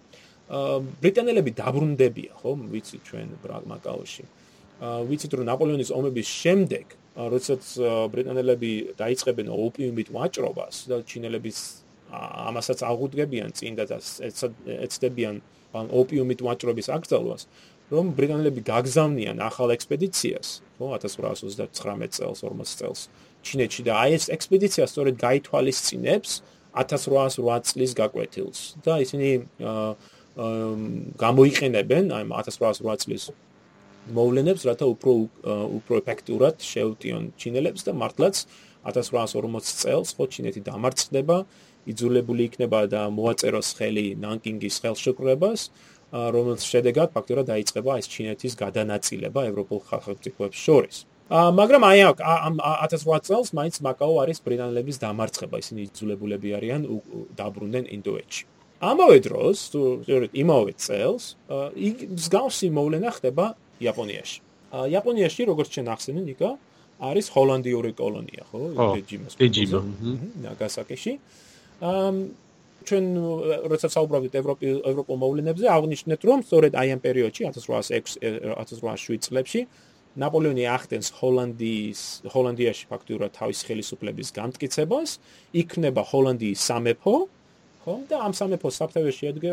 ბრიტანელები დაბრუნდებია, ხო, ვიცი ჩვენ ბრაგმაკაოში. ვიცით რომ ნაპოლეონის ომების შემდეგ, როდესაც ბრიტანელები დაიწყებენ ოპიუმით ვაჭრობას და ჩინელების ამასაც აღუდგებიან წინ და ეცდებიან ოპიუმით ვაჭრობის აკრძალვას, რომ ბრიტანელები გაგზავნიან ახალ ექსპედიციას, ხო, 1839 წელს, 40 წელს ჩინეთში და აი ეს ექსპედიცია სწორედ გაითვალისწინებს 1808 წლის გაკვეთილს და ისინი გამოიყენებენ აი 1808 წლის მოვლენებს, რათა უფრო უფრო ეფექტურად შეუტიონ ჩინელებს და მართლაც 1840 წელს ხო ჩინეთი დამარცხდება, იძულებული იქნება და მოაწეროს ხელი ნანკინგის ხელშეკრულებას, რომელიც შედეგად ფაქტურად დაიწყება ეს ჩინეთის გადანაწილება ევროპულ ხალხებს შორის. ა მაგრამ აი ამ 1808 წელს მაინც მაკაო არის ბრიტანელების დამარცხება, ისინი იძულებულები არიან დაბრუნდნენ ინდოეთში. ამავე დროს, თორედ იმავე წელს, მსგავსი მოვლენა ხდება იაპონიაში. იაპონიაში, როგორც ჩვენ ახსენე, ნიკა, არის ჰოლანდიური კოლონია, ხო? ბეჯიმას. ბეჯიმა. ნაგასაკიში. ამ ჩვენ როცა საუბრობთ ევროპი ევროპულ მოვლენებზე, აღნიშნეთ, რომ სწორედ აი ამ პერიოდში 1806 1807 წლებში ნაპოლეონი ახდენს ჰოლანდიის ჰოლანდიაში ფაქტურად თავის ხელისუფლების გამტკიცებას, იქნება ჰოლანდიის სამეფო, ხო? და ამ სამეფოს საფთავეში ადგე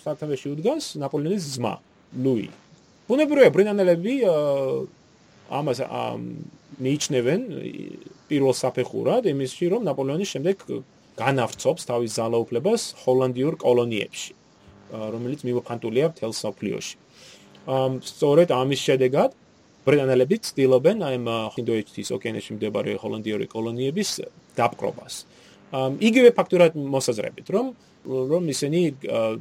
საფთავეში უდგას ნაპოლეონის ძმა, ლუი. ბუნებრივია ბრინანელები ამას მიიჩნევენ პირველ საფეხურად იმისში, რომ ნაპოლეონის შემდეგ განავრცობს თავის ძალაუფლებას ჰოლანდიურ კოლონიებში, რომელიც მიმოფანტულია მთელ საფლიოში. ამ სწორედ ამის შედეგად ბრინანელები ცდილობენ აი ამ ინდოეთის ოკეანეში მდებარე ჰოლანდიური კოლონიების დაპყრობას. იგივე ფაქტურად მოსაზრებით, რომ რომ ისინი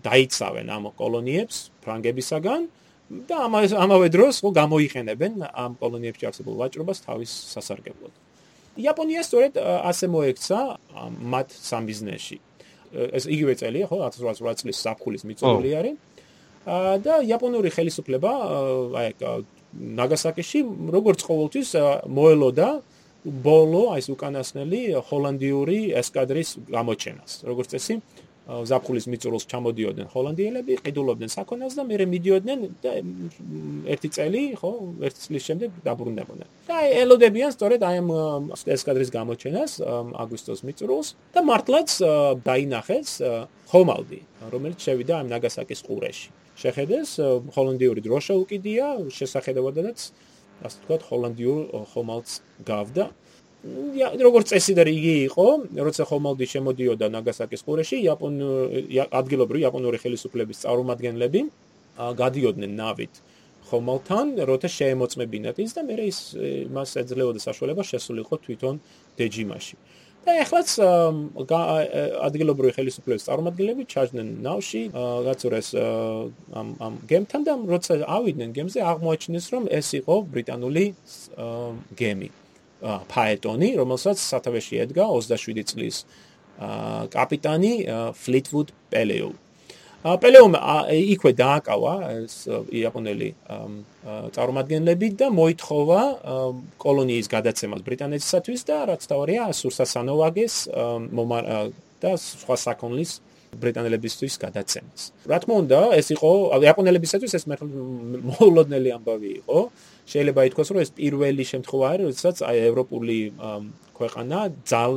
დაიცავენ ამ კოლონიებს ფრანგებისაგან და ამავე დროს ხო გამოიყენებენ ამ კოლონიებში არსებულ ვაჭრობას თავის სასარგებლოდ. იაპონია სწორედ ასე მოექცა მათ სამ ბიზნესში. ეს იგივე წელია ხო 1808 წლის საფხულის მიწვეული არის. და იაპონური ხელისუფლება აი ნაგასაკიში როგორც ყოველთვის მოელოდა ბოლო აი ეს უკანასკნელი ჰოლანდიური ესკადრის გამოჩენას. როგორც წესი, ზაფხულის მიწურულს ჩამოდიოდნენ ჰოლანდიელები, ყიდულობდნენ საქონელს და მერე მიდიოდნენ და ერთი წელი, ხო, ერთი წლის შემდეგ დაბრუნდებოდნენ. და ელოდებიან სწორედ აი ამ ესკადრის გამოჩენას აგვისტოს მიწურულს და მართლაც დაინახეს ხომალდი, რომელიც შევიდა ამ ნაგასაკის ყურეში. შეხედეს ჰოლანდიური დროშა უკიდია, შესახედავადაც ასე ვთქვათ, ჰოლანდიურ ხომალდს გავდა. როგორც წესი და იგი იყო, როცა ხომალდი შემოდიოდა ნაგასაკის ყურეში, იაპონ ადგილობრივი იაპონური ხელისუფლების წარმომადგენლები გადიოდნენ ნავით ხომალთან, როცა შეემოწმებინათ ის და მე ის მას ეძლეოდა საშუალება შესულიყო თვითონ დეჯიმაში. და ეხლაც ადგილობრივი ხელისუფლების წარმომადგენლები ჩაჯდნენ ნავში, გაწურეს ამ ამ გემთან და როცა ავიდნენ გემზე, აღმოაჩინეს რომ ეს იყო ბრიტანული გემი. ფაეტონი, რომელსაც სათავეში ედგა 27 წლის კაპიტანი ფლიტვუდ პელეო. პელეომ იქვე დააკავა იაპონელი წარმომადგენლები და მოითხოვა კოლონიის გადაცემას ბრიტანეთისათვის და რაც თავია სურსასანოვაგეს და სხვა საქონლის ბრიტანელებისთვის გადაცემას. რა თქმა უნდა, ეს იყო იაპონელებისათვის ეს მოულოდნელი ამბავი იყო. შეიძლება ითქვას, რომ ეს პირველი შემთხვევა არის, როდესაც აი ევროპული ქვეყანა ძალ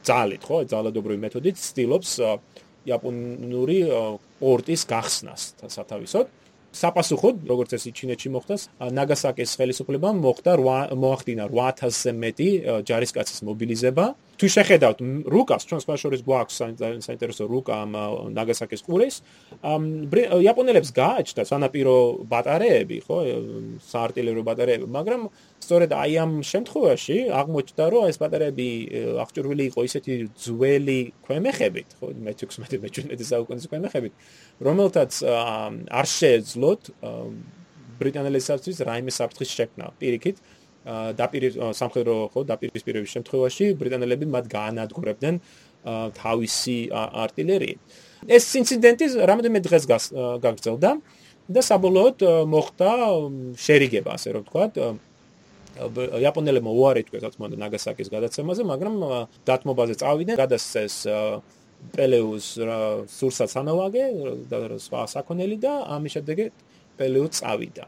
ძალით, ხო, ძალადობრივი მეთოდით ცდილობს იაპონური პორტის გახსნას სათავისოდ. საპასუხოდ, როგორც ეს ჩინეთში მოხდა, ნაგასაკის ხელისუფლებამ მოხდა მოახდინა 8000-ზე მეტი ჯარისკაცის მობილიზება. თუ შეხედავთ რუკას, ჩვენ სხვა შორის გვაქვს საინტერესო რუკა ამ ნაგასაკის ყურეს, იაპონელებს გააჩნდა სანაპირო ბატარეები, ხო, საარტილერიო ბატარეები, მაგრამ სწორედ აი ამ შემთხვევაში აღმოჩნდა, რომ ეს ბატარეები აღჭურვილი იყო ისეთი ძველი ქვემეხებით, ხო, მე-16 მე-17 საუკუნის ქვემეხებით, რომელთაც არ შეეძლოთ ბრიტანელებისათვის რაიმე საფრთხის შექმნა. პირიქით, დაპირის სამხედრო ხო დაპირისპირების შემთხვევაში ბრიტანელები მათ გაანადგურებდნენ თავისი артиლერიით. ეს ინციდენტი რამდენიმე დღეს გაგრძელდა და საბოლოოდ მოხდა შერიგება, ასე რომ ვთქვათ, იაპონელებმა უარი თქვეს თუმცა ნაგასაკის გადაცემაზე, მაგრამ დათმობაზე წავიდნენ, გადასცეს პელეუს სურსა სანავაგე და სხვა საქონელი და ამის შემდეგ პელეუ წავიდა.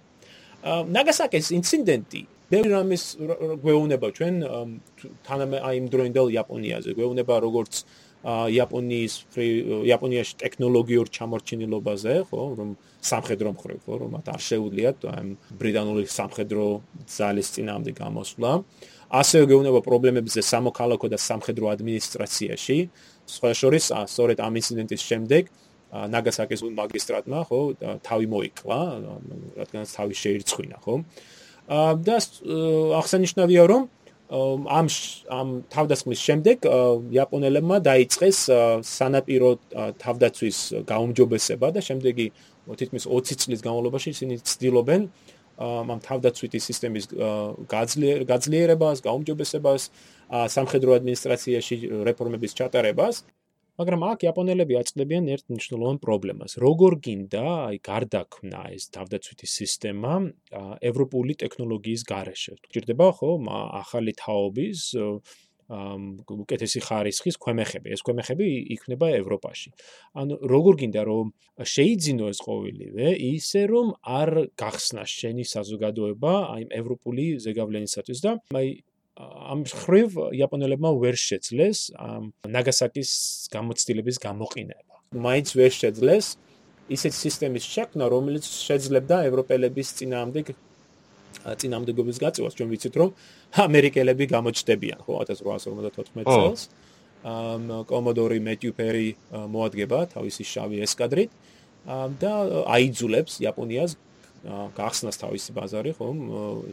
ნაგასაკის ინციდენტი ბევრი რამის გვეუბნება ჩვენ თანამე აი იმ დროინდელ იაპონიაზე. გვეუბნება როგორც იაპონიის იაპონიაში ტექნოლოგიურ ჩამორჩენილობაზე ხო რომ სამხედრო მხრივ ხო რომ არ შეუძლიათ ბრიტანული სამხედრო ძალის წინამდე გამოსვლა. ასევე გვეუბნება პრობლემებზე სამოქალაქო და სამხედრო ადმინისტრაციაში. სხვა შორის სწორედ ამ ინციდენტის შემდეგ ნაგასაკის მაგისტრატმა ხო თავი მოიკლა რადგან თავი შეირცხვინა ხო და აღსანიშნავია რომ ამ ამ თავდასხმის შემდეგ იაპონელებმა დაიწყეს სანაპირო თავდაცვის გაუმჯობესება და შემდეგი თითქმის 20 წლის განმავლობაში ისინი ცდილობენ ამ თავდაცვითი სისტემის გაძლიერებას, გაუმჯობესებას, სამხედრო ადმინისტრაციაში რეფორმების ჩატარებას მაგრამ აქ იაპონელები აწყდებიან ერთ მნიშვნელოვან პრობლემას. როგორ გინდა, აი, გარდაქმნა ეს თავდაცვითი სისტემა ევროპული ტექნოლოგიის გარეშე. გჭირდება ხო, ახალი თაობის ამ უკეთესი ხარისხის ქვემეხები. ეს ქვემეხები იქნება ევროპაში. ანუ როგორ გინდა რომ შეიძინო ეს ყოველივე, ისე რომ არ გახსნა შენი საზოგადოება აი ევროპული ზეგავლენისათვის და აი ამ ხრივ იაპონელებმა ვერ შეძლეს ნაგასაკის გამოცდილების გამოყენება. მაინც ვერ შეძლეს ისეთ სისტემის შექმნა, რომელიც შეძლებდა ევროპელების წინააღმდეგ წინააღმდეგობის გაწევას, ჩვენ ვიცით, რომ ამერიკელები გამოჩნდებიან, ხო, 1854 წელს. ამ კომოდორი მეტიუ პერი მოადგება თავისი შავი ესკადრით და აიძულებს იაპონიას გახსნას თავისი ბაზარი, ხო,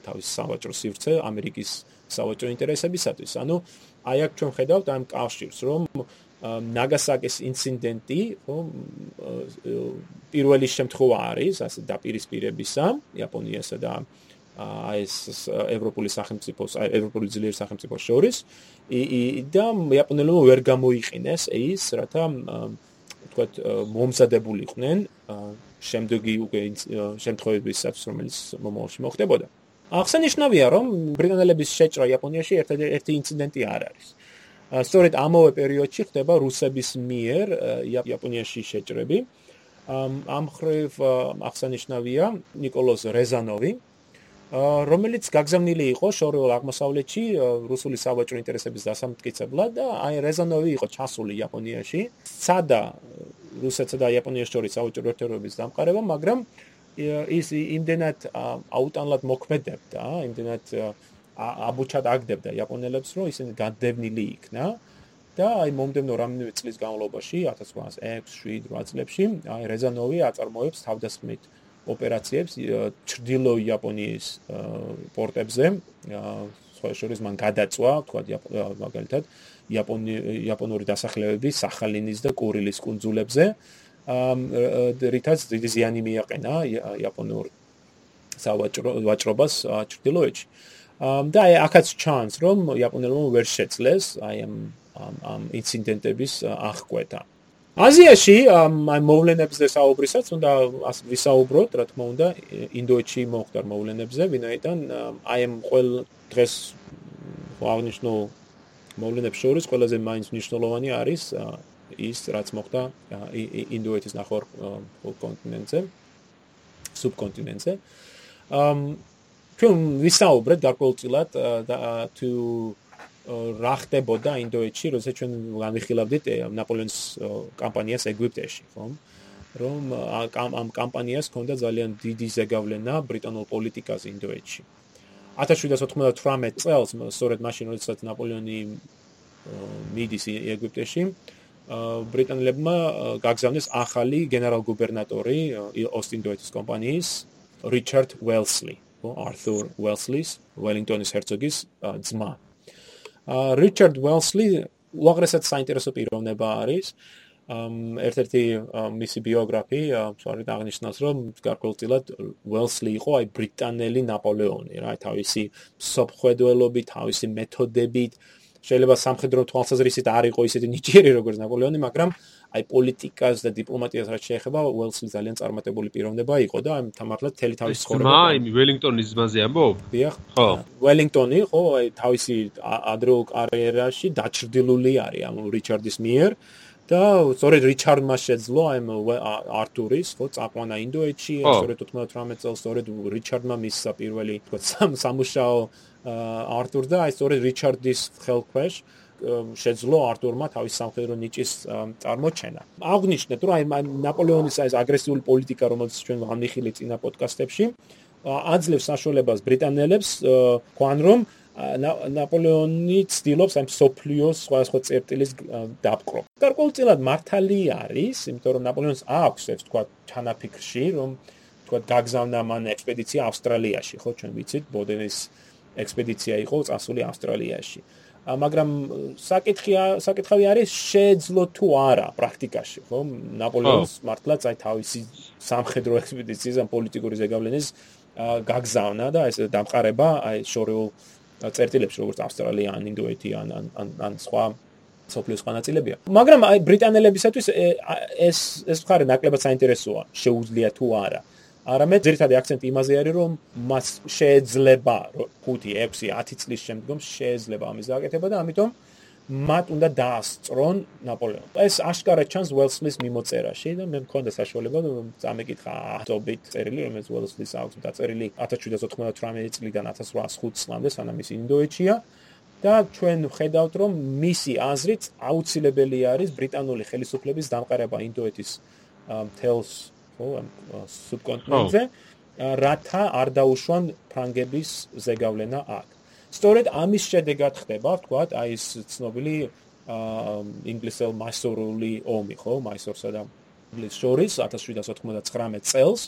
თავისი სავაჭრო სივრცე ამერიკის სავაჭრო ინტერესებისათვის. ანუ აი აქ ჩვენ ხედავთ ამ კავშირს, რომ ნაგასაკის ინციდენტი, პირველი შემთხვევა არის, ასე დაპირისპირებისა იაპონიასა და აი ეს ევროპული სახელმწიფოს, აი ევროპული ძლიერი სახელმწიფოს შორის და იაპონელებმა ვერ გამოიყენეს ის, რათა თქვათ მომზადებულიყვნენ შემდეგი უკვე შემთხვევებისაც, რომელიც მომავალში მოხდებოდა. აღსანიშნავია, რომ ბრიტანელების შეჭრა იაპონიაში ერთ-ერთი ინციდენტი არ არის. სწორედ ამავე პერიოდში ხდება რუსების მიერ იაპონიაში შეჭრები. ამ ხრივ აღსანიშნავია نيكოლოზ რეზანოვი, რომელიც გაგზავნილი იყო შორეულ აღმოსავლეთში რუსული სავაჭრო ინტერესების დასამტკიცებლად და აი რეზანოვი იყო ჩასული იაპონიაში, სადა რუსეთსა და იაპონიას შორის სავაჭრო ურთიერთობების დამყარება, მაგრამ ის იმდენად აუტანლად მოქმედებდა, იმდენად აბუჩად აგდებდა იაპონელებს, რომ ისინი გადდევნილი იქნა და აი მომდენო რამდენიმე წლის განმავლობაში 1806-7-8 წლებში აი რეზანოვი აწარმოებს თავდასხმით ოპერაციებს ჩრდილო იაპონიის პორტებზე. სხვა შორის მან გადაწვა თქვა მაგალითად იაპონი იაპონური დასახლებები სახალინის და კურილის კუნძულებზე რითაც დიდი ზიანი მიაყენა იაპონურ სავაჭრო ვაჭრობას ჩრდილოეთში. და აი ახაც ჩანს რომ იაპონელებმა ვერ შეძლეს აი ამ ამ ინციდენტების აღკვეთა. აზიაში აი მოვლენებზე საუბრისაც უნდა ვისაუბროთ რა თქმა უნდა ინდოეთში მოხდა მოვლენებზე ვინაიდან აი ამ ყოველ დღეს აღნიშნულ მოვლენებს შორის ყველაზე მაინც მნიშვნელოვანი არის ის რაც მოხდა ინდოეთის ნახევარ კონტინენტზე სუბკონტინენტზე ამ ჩვენ ვისაუბრეთ გარკვეულწილად თუ რა ხდებოდა ინდოეთში, როცა ჩვენ განვიხილავდით ნაპოლეონის კამპანიას ეგვიპტეში, ხომ? რომ ამ კამპანიას ჰქონდა ძალიან დიდი ზეგავლენა ბრიტანულ პოლიტიკაზე ინდოეთში. 1798 წელს, სწორედ მაშინ, როდესაც ნაპოლეონი მიდის ეგვიპტეში, ბრიტანელებმა გაგზავნეს ახალი გენერალ-გუბერნატორი ოსტინდოეთის კომპანიის რიჩარდ უელსლი, ართურ უელსლის, ველინგტონის ჰერცოგის ძმა. რიჩარდ უელსლი უაღრესად საინტერესო პიროვნება არის. ერთ-ერთი მისი биогრაფი სწორედ აღნიშნავს, რომ გარკვეულწილად უელსლი იყო აი ბრიტანელი ნაპოლეონი, რა, თავისი სოფხვედველობით, თავისი მეთოდებით, აა შეიძლება სამხედრო თვალსაზრისით არ იყო ისეთი ნიჭიერი როგორც ნაპოლეონი, მაგრამ აი პოლიტიკას და დიპლომატიას რაც შეეხება, უელსლი ძალიან წარმატებული პიროვნება იყო და თამართლად თელი თავის ცხოვრება. მა, იმი ველინგტონის ძმაზე ამბობ? დიახ. ხო. ველინგტონი ხო, აი თავისი ადრეულ კარიერაში დაჭრდილული არის ამ რიჩარდის მიერ. და სწორედ რიჩარდმა შეძლო აი არტურის ხო წაყვანა ინდოეთში, სწორედ 98 წელს სწორედ რიჩარდმა მისცა პირველი თქო სამუშაო არტურ და აი სწორედ რიჩარდის ხელქვეშ შეძლო არტურმა თავის სამხედრო ნიჭის წარმოჩენა. აღნიშნეთ, რომ აი ნაპოლეონის აი აგრესიული პოლიტიკა, რომელიც ჩვენ ვამიხილეთ წინა პოდკასტებში, აძლევს საშუალებას ბრიტანელებს, თქვენ რომ ნაპოლეონი ცდილობს ამ სოფლიოს სხვადასხვა წერტილის დაპყრო. გარკვეულწილად მართალი არის, იმიტომ რომ ნაპოლეონს აქვს ეს თქვა ჩანაფიქრში, რომ თქვა გაგზავნა მან ექსპედიცია ავსტრალიაში, ხო, ჩვენ ვიცით, ბოდენის ექსპედიცია იყო წასული ავსტრალიაში. მაგრამ საკითხია, საკითხავი არის შეძლო თუ არა პრაქტიკაში, ხო? ნაპოლეონს მართლაც აი თავისი სამხედრო ექსპედიციის ან პოლიტიკური ზეგავლენის გაგზავნა და ეს დამყარება აი შორეულ წერტილებში როგორც ავსტრალია ან ინდოეთი ან ან ან სხვა სოფლის ხანაწილებია. მაგრამ აი ბრიტანელებისათვის ეს ეს მხარე ნაკლებად საინტერესოა, შეუძლია თუ არა. არამედ ძირითადი აქცენტი იმაზე არის, რომ მას შეეძლება 5, 6, 10 წლის შემდგომ შეეძლება ამის გაკეთება და ამიტომ მათ უნდა დაასწრონ ნაპოლეონს. ეს აშკარად ჩანს უელსლის მიმოწერაში და მე მქონდა საშუალება წამეკითხა ათობით წერილი, რომელიც უელსლის აქვს დაწერილი 1798 წლიდან 1805 წლამდე, სანამ ის ინდოეთშია. და ჩვენ ვხედავთ, რომ მისი აზრით აუცილებელი არის ბრიტანული ხელისუფლების დამყარება ინდოეთის თელს ხო სუბკონტინენტზე რათა არ დაუშვან ფრანგების ზეგავლენა აქ. სწორედ ამის შედეგად ხდება, ვთქვათ, აი ეს ცნობილი ინგლისელ მასორული ომი, ხო, მასორსა და ინგლისის შორის 1799 წელს,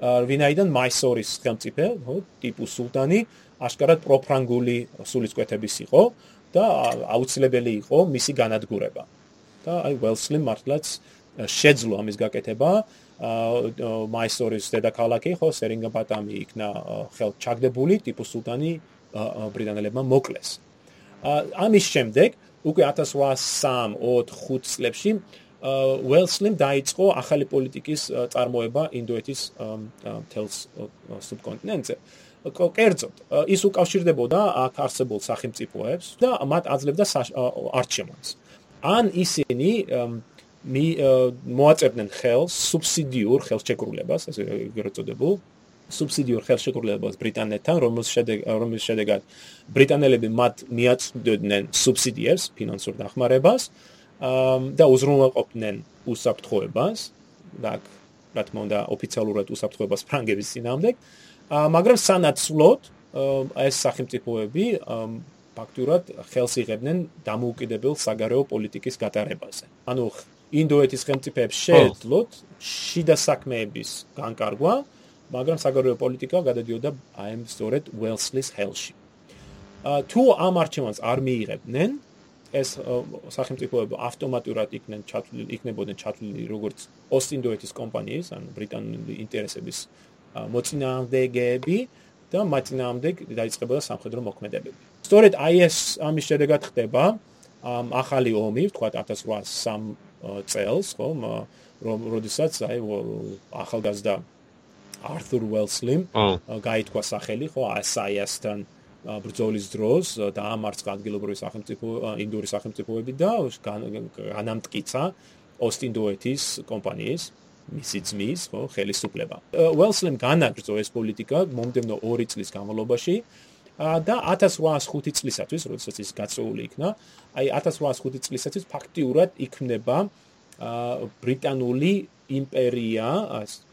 ვინაიდან მასორის ხელმწიფე, ხო, ტიპუ სულტანი აშკარად პროფრანგული სულისკვეთების იყო და აუცილებელი იყო მისი განადგურება. და აი ველსლიმ მართლაც შეძლო ამის გაკეთება. მაისორის დედაქალაქი ხო სერინგაპატამი იქნა ხელ ჩაგდებული ტიპუ სულტანი ბრიტანელებმა მოკლეს. ამის შემდეგ უკვე 1803-4 წლებში უელსლიმ დაიწყო ახალი პოლიტიკის წარმოება ინდოეთის თელს სუბკონტინენტზე. კერძოდ, ის უკავშირდებოდა აქ არსებულ სახელმწიფოებს და მათ აძლევდა არჩევანს. ან ისინი მი მოაწერდნენ ხელს სუბსიდიურ ხელშეკრულებას, ასე გერწოდებულ სუბსიდიურ ხელშეკრულებას ბრიტანეთთან, რომელს შედეგ რომელს შედეგად ბრიტანელები მათ მიაწვდოდნენ სუბსიდიებს, ფინანსურ დახმარებას და უზრუნველყოფდნენ უსაფრთხოებას და რა თქმა უნდა ოფიციალურად უსაფრთხოებას ფრანგების ძინავდე. მაგრამ სანაცვლოდ ეს სახელმწიფოები ფაქტურად ხელს იღებდნენ დამოუკიდებელ საგარეო პოლიტიკის გატარებაზე. ანუ ინდოეთის ხელმწიფეებს შეეძლოთ შიდა საქმეების განკარგვა, მაგრამ საგარეო პოლიტიკა გადადიოდა აი ამ სწორედ ველსლის ხელში. თუ ამ არჩევანს არ მიიღებდნენ, ეს სახელმწიფოები ავტომატურად იქნენ ჩათვლილი, იქნებოდნენ ჩათვლილი როგორც ოსტინდოეთის კომპანიის, ანუ ბრიტანული ინტერესების მოწინააღმდეგეები და მათინაამდე დაიწყებოდა სამხედრო მოქმედებები. სწორედ აი ეს ამის შედეგად ხდება ახალი ომი, თქვა 1803 წელს, ხომ, რომ როდესაც აი ახალგაზრდა ართურ ველსლიმ გაითქვა სახელი, ხო, ასაიასთან ბრძოლის დროს და ამარცხა ადგილობრივი სახელმწიფო ინდური სახელმწიფოები და განამტკიცა ოსტინდოეთის კომპანიის მისი ძმის, ხო, ხელისუფლება. ველსლიმ განაგრძო ეს პოლიტიკა მომდევნო 2 წლის განმავლობაში და 1805 წლისათვის, როდესაც ის გაწეული იქნა, აი 1805 წლისათვის ფაქტიურად იქმნება ბრიტანული იმპერია,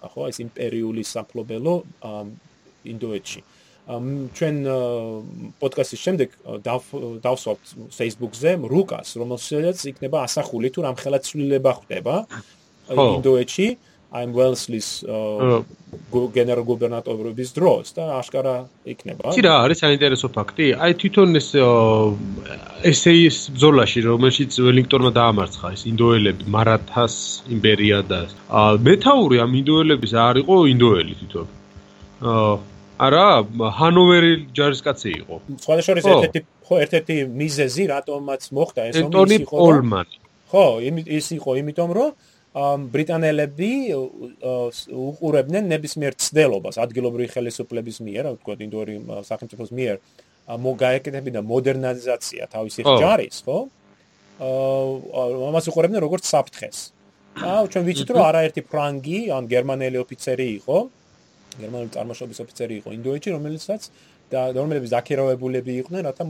ხო, ეს იმპერიული სამფლობელო ინდოეთში. ჩვენ პოდკასტის შემდეგ დავსვავთ Facebook-ზე რუკას, რომელსაც იქნება ასახული თუ რამხელა ცვლილება ხდება ინდოეთში. აი ველსლის გენერალ გუბერნატორობის დროს და აშკარა იქნება. კი რა, არის საინტერესო ფაქტი. აი თვითონ ეს ესეის ბრძოლაში, რომელშიც ველინგტონმა დაამარცხა ეს ინდოელები, მარათას იმპერია და მეთაური ამ ინდოელების არ იყო ინდოელი თვითონ. არა, ჰანოვერი ჯარისკაცი იყო. სხვადასხვა ერთ-ერთი ხო, ერთ-ერთი მიზეზი, რატომაც მოხდა ეს ომი იყო. ხო, ის იყო იმიტომ, რომ ბრიტანელები უყურებდნენ ნებისმიერ ცდელობას ადგილობრივი ხელისუფლების მიერ, ვთქვათ, ინდორი სახელმწიფოს მიერ მოგაეკეთებინა მოდერნიზაცია თავისი ჯარის, ხო? აა ამას უყურებდნენ როგორც საფრთხეს. აა ჩვენ ვიცით რომ არაერთი ფრანგი, ან გერმანელი ოფიცერი იყო, გერმანელი წარმოშობის ოფიცერი იყო ინდოეთში, რომელიცაც და რომელების დაქირავებულები იყვნენ, რათა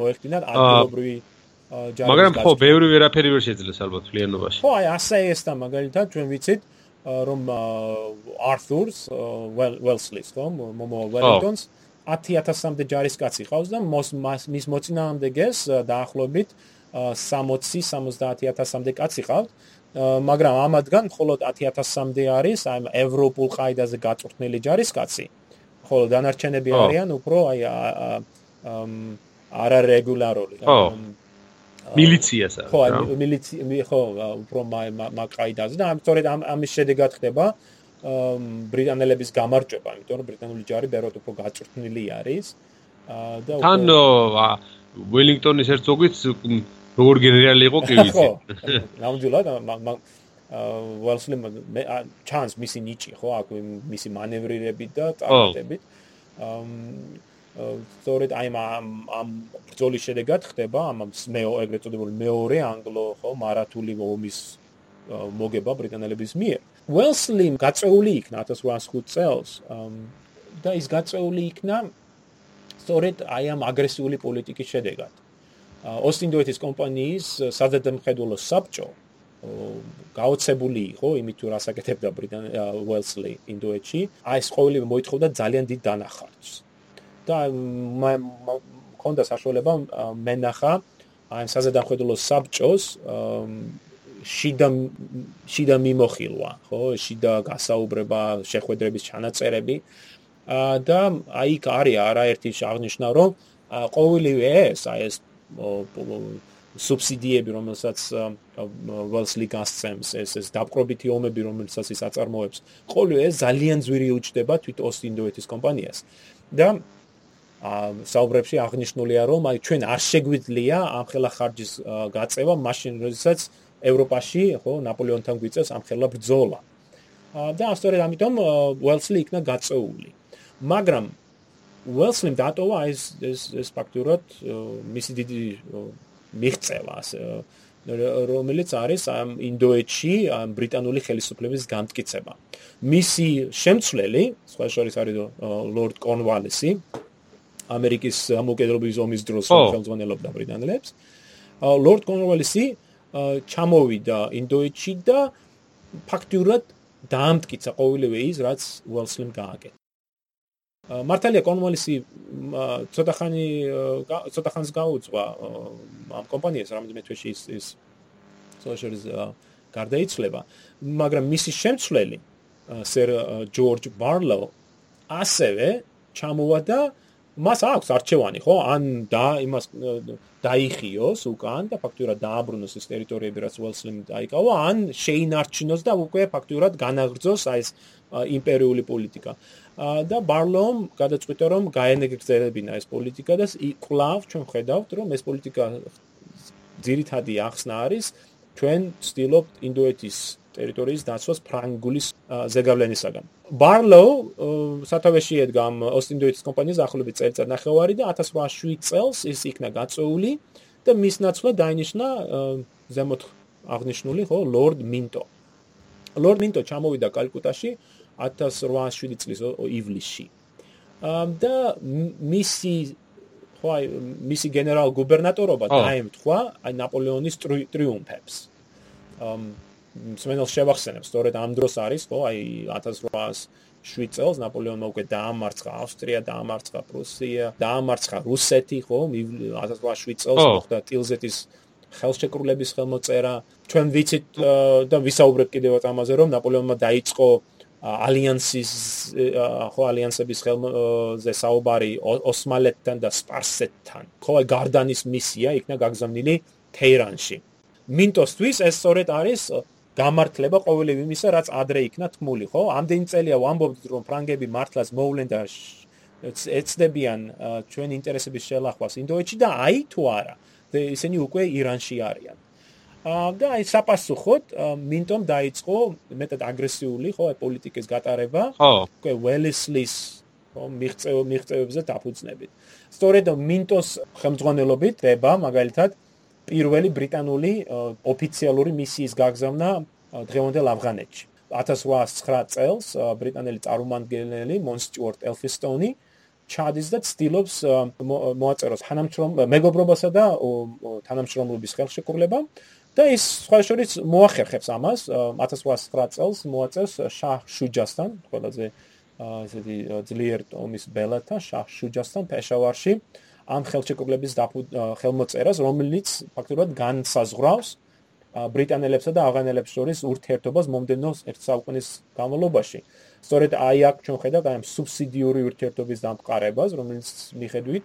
მოეხდინათ ადგილობრივი მაგრამ ხო, ბევრი ვერაფერი ვერ შეძლეს ალბათ ფლიანობაში. ხო, აი ასე ეს და მაგალითად ჩვენ ვიცით რომ ართურს ველსლის, ხო, მომო ველინგტონს 10000-მდე ჯარისკაცი ყავს და მის მოწინააღმდეგეს დაახლოებით 60-70000-მდე კაცი ყავს. მაგრამ ამათგან მხოლოდ 10000-მდე არის აი ევროპულ ყაიდაზე გაწვრთნილი ჯარისკაცი. ხოლო დანარჩენები არიან უფრო აი არარეგულარული. მილიციას ხო მილიცია ხო უფრო მაყაიდაზე და ამიტომ ამ ამის შედეგად ხდება ბრიტანელების გამარჯვება იმიტომ რომ ბრიტანული ჯარი ბეროთ უფრო გაწვრთნილი არის და თან ველინგტონის ერცოგიც როგორ გენერალი იყო კი ვიცი. ნამდვილად ველსლიმ ჩანს მისი ნიჭი ხო აქ მისი მანევრირებით და წარმატებით სწორედ აი ამ ამ ბრძოლის შედეგად ხდება ამ მეო ეგრეთ წოდებული მეორე ანგლო ხო მარათული ომის მოგება ბრიტანელების მიერ. ველსლიმ გაწეული იქნა 1805 წელს და ის გაწეული იქნა სწორედ აი ამ აგრესიული პოლიტიკის შედეგად. ოსტინდოეთის კომპანიის საზედამხედველო საბჭო გაოცებული იყო იმით თუ რასაკეთებდა ბრიტან ველსლი ინდოეთში. აი ეს ყოველივე მოითხოვდა ძალიან დიდ დანახარჯს. და მქონდა საშუალება მენახა აი საზედამხედველო საბჭოს შიდა შიდა მიმოხილვა ხო? შიდა გასაუბრება შეხვედრების ჩანაწერები. და აი იქ არის არაერთი აღნიშნა რომ ყოველივე ეს აი ეს სუბსიდიები რომელსაც ველსლი გასცემს ეს ეს დაპყრობითი ომები რომელსაც ის აწარმოებს ყოველივე ეს ძალიან ძვირი უჩდება თვით ოსტინდოეთის კომპანიას. და საუბრებში აღნიშნულია რომ აი ჩვენ არ შეგვიძლია ამ ხელა ხარჯის გაწევა მაშინ როდესაც ევროპაში ხო ნაპოლეონთან გვიწევს ამ ხელა ბრძოლა. და ასწორედ ამიტომ ველსლი იქნა გაწეული. მაგრამ ველსლიმ დატოვა ეს ეს ეს ფაქტურად მისი დიდი მიღწევა რომელიც არის ამ ინდოეთში ამ ბრიტანული ხელისუფლების განმტკიცება. მისი შემცვლელი სხვა შორის არის ლორდ კონვალესი ამერიკის ამოკედრობის ომის დროს ხელმძღვანელობდა ბრიტანელებს. ლორდ კონროვალისი ჩამოვიდა ინდოეთში და ფაქტიურად დაამტკიცა ყოველივე ის, რაც უელსლიმ გააკეთა. მართალია კონმოლისი ცოტა ხანი ცოტა ხანს გაუძღვა ამ კომპანიას რამოდენიმე თვეში ის ის სოციალის გარდაიცვლება მაგრამ მისი შემცვლელი სერ ჯორჯ ბარლო ასევე ჩამოვა და მას აქვს არჩევანი, ხო? ან და იმას დაიხიოს უკან და ფაქტურად დააბრუნოს ეს ტერიტორიები, რაც უელსლიმ დაიკავა, ან შეინარჩუნოს და უკვე ფაქტურად განაგრძოს აი ეს იმპერიული პოლიტიკა. და ბარლომ გადაწყვიტა რომ გაენეგრძელებინა ეს პოლიტიკა და კვლავ ჩვენ ხედავთ რომ ეს პოლიტიკა ძირითადი ახსნა არის ჩვენ ვცდილობთ ინდოეთის ტერიტორიის დაცვას ფრანგულის ზეგავლენისაგან. ბარლო სათავეში ედგა ოსტინდოიტის კომპანიის ახლობით წელიწად ნახევარი და 1807 წელს ის იქნა გაწეული და მის ნაცვლად დაინიშნა ზემოთ აღნიშნული ხო ლორდ მინტო. ლორდ მინტო ჩამოვიდა კალკუტაში 1807 წლის ივლისში. და მისი ხო აი მისი გენერალ გუბერნატორობა დაემთხვა აი ნაპოლეონის ტრიუმფებს. ამ სმენელ შევახსენებს, სწორედ ამ დროს არის, ხო, აი 1807 წელს ნაპოლეონმა უკვე დაამარცხა ავსტრია, დაამარცხა პრუსია, დაამარცხა რუსეთი, ხო, 1807 წელს მოხდა ტილზეთის ხელშეკრულების ხელმოწერა. ჩვენ ვიცით და ვისაუბრეთ კიდევაც ამაზე, რომ ნაპოლეონმა დაიწყო ალიანსის ხო ალიანსების ხელზე საუბარი ოსმალეთთან და სპარსეთთან. ხო, აი გარდანის მისია იქნა გაგზავნილი თეირანში. მინტოსთვის ეს სწორედ არის გამართლება ყოველივე იმისა, რაც ადრე იქნა თქმული, ხო? ამდენი წელია ვამბობთ, რომ ფრანგები მართლაც მოვლენ და ეცდებიან ჩვენ ინტერესების შელახვას ინდოეთში და აი თუ არა, ისინი უკვე ირანში არიან. აა და აი საპასუხოდ მინტომ დაიწყო მეტად აგრესიული, ხო, აი პოლიტიკის გატარება. უკვე ველესლის ხო მიღწევ მიღწევებზე დაფუძნებით. სწორედ მინტოს ხელმძღვანელობით დება მაგალითად პირველი ბრიტანული ოფიციალური მისიის გაგზავნა დღევანდელ ავღანეთში. 1809 წელს ბრიტანელი წარმომადგენელი მონ სტიუარტ ელფისტონი ჩადის და ცდილობს მოაწეროს თანამშრომ მეგობრობასა და თანამშრომლობის ხელშეკრულება და ის სხვა შორის მოახერხებს ამას 1809 წელს მოაწერს შაჰ შუჯასთან ყველაზე ესეთი ძლიერ ომის ბელათა შაჰ შუჯასთან პეშავარში ამ ხელშეკრულების ხელმოწერას, რომელიც ფაქტობრივად განსაზღვრავს ბრიტანელებსა და ავღანელებს შორის ურთიერთობას მომდენო ერთ საუკუნის განმავლობაში. სწორედ აი აქ ჩვენ ხედავთ აი ამ სუბსიდიური ურთიერთობის დამყარებას, რომელიც მიხედვით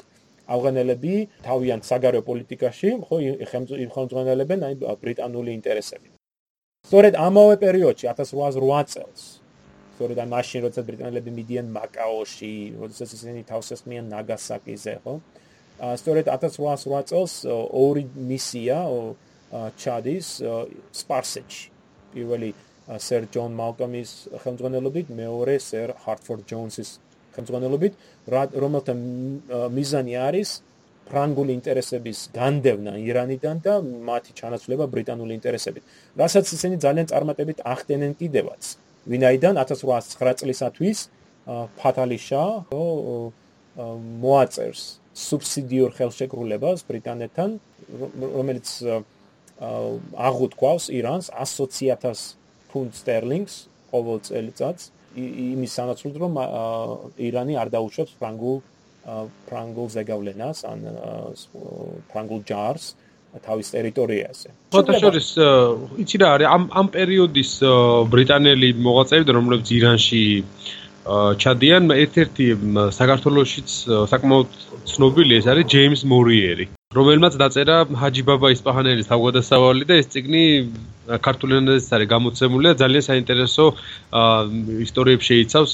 ავღანელები თავიანთ საგარეო პოლიტიკაში ხო ხელმძღვანელებენ აი ბრიტანული ინტერესები. სწორედ ამავე პერიოდში 1808 წელს სწორედ ამ მაშინ როცა ბრიტანელები მიდიან მაკაოში, როცა ისინი თავს ესმიან ნაგასაკიზე, ხო? სწორედ 1808 წელს ორი მისია ჩადის სპარსეთში. პირველი სერ ჯონ მალკომის ხელმძღვანელობით, მეორე სერ ჰარტფორდ ჯონსის ხელმძღვანელობით, რომელთა მიზანი არის ფრანგული ინტერესების განდევნა ირანიდან და მათი ჩანაცვლება ბრიტანული ინტერესებით. რასაც ისინი ძალიან წარმატებით ახდენენ კიდევაც. ვინაიდან 1809 წლისათვის ფატალიშა მოაწერს სუბსიდიურ ხელშეკრულებას ბრიტანეთთან, რომელიც აღუთქვავს ირანს 120.000 ფუნტ სტერლინგს ყოველ წელიწადს იმის სანაცვლოდ რომ ირანი არ დაუშვებს ფრანგულ ფრანგულ ზეგავლენას ან ფრანგულ ჯარს თავის ტერიტორიაზე. ფოტოშორის იცი რა არის ამ ამ პერიოდის ბრიტანელი მოღვაწეები რომლებიც ირანში ჩადიან ერთ-ერთი საქართველოსიც საკმაოდ ცნობილი ეს არის ჯეიმს მორიერი რომელმაც დაწერა ჰაჯი ბაბა ისპაჰანელის თავგადასავალი და ეს ციგნი ქართულ ენაზეც არის გამოცემული და ძალიან საინტერესო ისტორიებს შეიცავს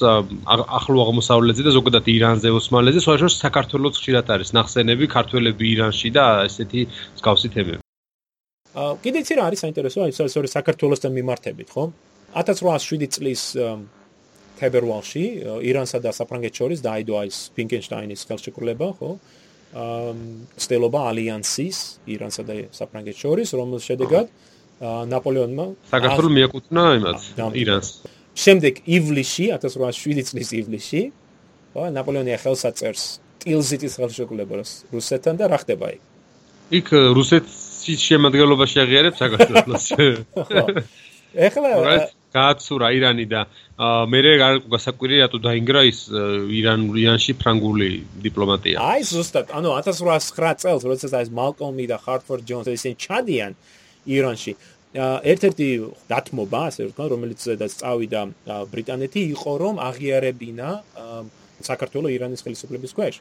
ახლო აღმოსავლეთზე და ზოგადად ირანზე, ოსმალეთზე, სხვა შორის საქართველოს ხშირად არის ნახსენები ქართველები ირანში და ესეთი მსგავსი თემები. აა კიდე ცირა არის საინტერესო, აი სწორედ საქართველოსთან მიმართებით, ხო? 1807 წლის თებერვალში ირანსა და საფრანგეთს შორის დაიდო ის ფინკენშტაინის ხელშეკრულება, ხო? სტელობა ალიანსის ირანსა და საფრანგეთს შორის, რომელს შედეგად ნაპოლეონმა საქართველოს მიაკუთვნა იმას ირანს. შემდეგ ივლისში 1807 წლის ივლისში, ხო, ნაპოლეონი ხელს აწერს ტილზიტის ხელშეკრულებას რუსეთთან და რა ხდება იქ? იქ რუსეთის შემადგენლობაში აღიარებს საქართველოს. ეხლა გააცურა ირანი და მე არ გასაკვირი რატო დაინგრა ის ირან ირანში ფრანგული დიპლომატია. აი ზუსტად, ანუ 1809 წელს, როდესაც ეს მალკომი და ჰარტფორდ ჯონსი ისინი ჩადიან ირანში, ერთ-ერთი დათმობა, ასე ვთქვა, რომელიც და წავიდა ბრიტანეთი იყო რომ აღიარებინა საქართველოს ირანის ხელისუფლების ქვეშ.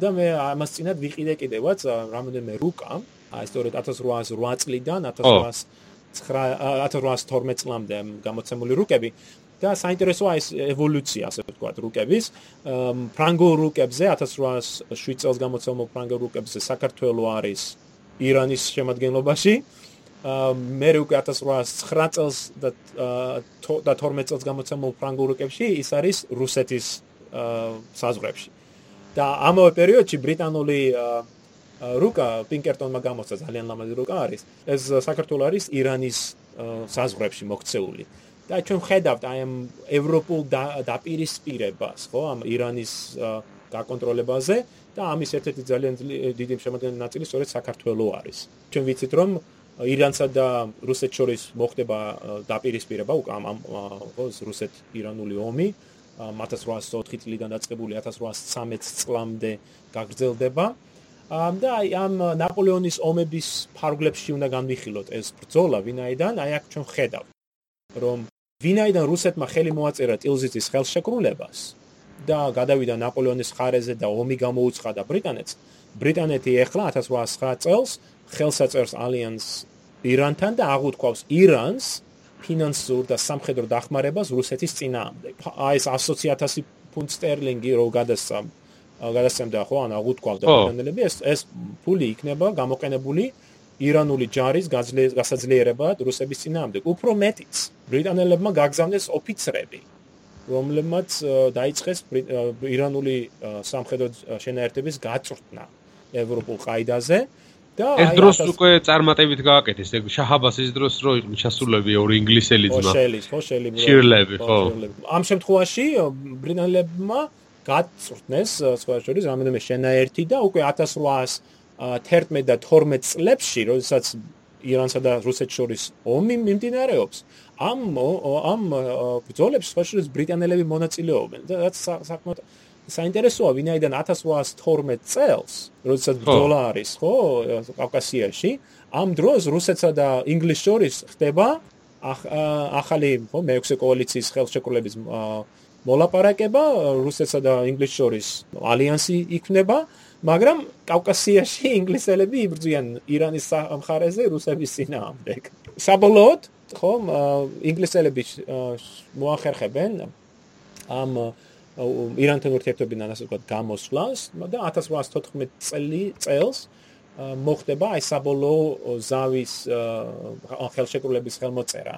და მე ამას წინათ ვიყიდე კიდევაც რამოდენმე რუკა, აი სწორედ 1808 წლიდან 1812 წლამდე გამოცემული რუკები და საინტერესოა ეს ევოლუცია, ასე ვთქვა, რუკების. ფრანგულ რუკებზე 1807 წელს გამოცემულ ფრანგულ რუკებზე საქართველოს არის ირანის შემადგენლობაში. მე უკვე 1809 წელს და და 12 წელს გამოცემულ ფრანგულ რუკებში ის არის რუსეთის საზღვრებში. და ამავე პერიოდში ბრიტანული რუკა პინკერტონმა გამოსცა ძალიან ლამაზი რუკა არის. ეს საქართველოს არის ირანის საზღვრებში მოქცეული. და ჩვენ ხედავთ აი ამ ევროპულ დაპირისპირებას, ხო, ამ ირანის გაკონტროლებაზე და ამის ერთ-ერთი ძალიან დიდი შემოგვიდგენელი ნაწილი სწორედ საქართველოს არის. ჩვენ ვიცით რომ ირანსა და რუსეთს შორის მოხდება დაპირისპირება უკვე ამ ხო რუსეთ-ირანული ომი 1804 წლიდან დაწყებული 1813 წლამდე გაგრძელდება. და აი ამ ნაპოლეონის ომების ფარგლებში უნდა განვიხილოთ ეს ბრძოლა ვინაიდან აი აქ ჩვენ ხედავთ რომ ვინაიდან რუსეთმა ხელი მოაწერა ტილზიტის ხელშეკრულებას და გადავიდა ნაპოლეონის ხარეზე და ომი გამოუცხადა ბრიტანეთს ბრიტანეთი ეხლა 1809 წელს ხელს აწერს ალიანს ირანთან და აღუთქვავს ირანს ფინანსურ და სამხედრო დახმარებას რუსეთის წინააღმდეგ. აი ეს 100.000 ფუნტ სტერლინგი რო გადასცა გადასცემდა ხო? ან აღუთქვავდა ბრიტანელები ეს ეს ფული იქნება გამოყენებული ირანული ჯარის გასაძლიერებად რუსების წინააღმდეგ. უფრო მეტიც, ბრიტანელებმა გაგზავნეს ოფიცრები, რომლებმაც დაიწყეს ირანული სამხედრო შენაერთების გაწვრთნა ევროპულ ყაიდაზე. და ეს დროს უკვე წარმატებით გააკეთეს. ეგ შაჰაბასის დროს რო იყო ჩასულები ორი ინგლისელი ძმა. ხოშელი ხოშელი შირლები ხო. ამ შემთხვევაში ბრიტანელებმა გაწვრთნეს სხვა შორის რამოდენიმე შენაერთი და უკვე 1811 და 12 წლებში როდესაც ირანსა და რუსეთს შორის ომი მიმდინარეობს ამ ამ ბრძოლებში სხვა შორის ბრიტანელები მონაწილეობენ. და რაც საკმაოდ საინტერესოა, ვინაიდან 1812 წელს, როდესაც ბრძოლა არის, ხო, კავკასიაში, ამ დროს რუსეთსა და ინგლისს შორის ხდება ახალი, ხო, მეექვსე კოალიციის ხელშეკრულების მოლაპარაკება, რუსეთსა და ინგლისს შორის ალიანსი იქნება, მაგრამ კავკასიაში ინგლისელები იბრძვიან ირანის მხარეზე რუსების წინააღმდეგ. საბოლოოდ, ხო, ინგლისელები მოახერხებენ ამ ირანთან ურთიერთობიდან ასე ვთქვათ გამოსვლას და 1814 წელი წელს მოხდება აი საბოლოო ზავის ხელშეკრულების ხელმოწერა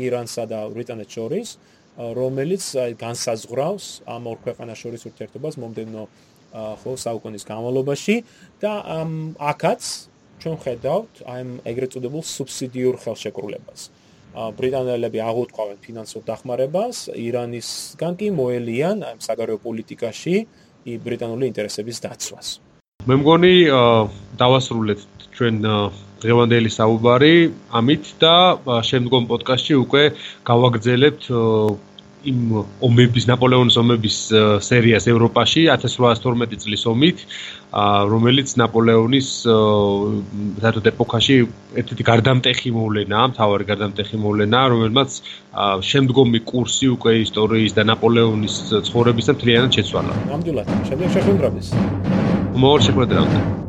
ირანსა და ბრიტანეთს შორის რომელიც განსაზღვრავს ამ ორ ქვეყანას შორის ურთიერთობას მომდენო ხო საუკუნის განმავლობაში და აქაც ჩვენ ხედავთ აი ეგრეთ წოდებულ სუბსიდიურ ხელშეკრულებას. ბრიტანელები აღუთქვავენ ფინანსურ დახმარებას, ირანისგან კი მოელიან ამ საგარეო პოლიტიკაში ბრიტანული ინტერესების დაცვას. მე მგონი დავასრულეთ ჩვენ დღევანდელი საუბარი ამით და შემდგომ პოდკასტში უკვე გავაგრძელებთ იმ ომების ნაპოლეონის ომების სერიას ევროპაში 1812 წლის ომით რომელიც ნაპოლეონის საერთოდ ეპოქაში ერთ-ერთი გარდამტეხი მოვლენაა, მთავარი გარდამტეხი მოვლენაა, რომელმაც შემდგომი კურსი უკვე ისტორიის და ნაპოლეონის ცხოვრების და მთლიანად შეცვალა. ნამდვილად, შემდეგ შეხვედრამდე. მოულ შეხვედრამდე.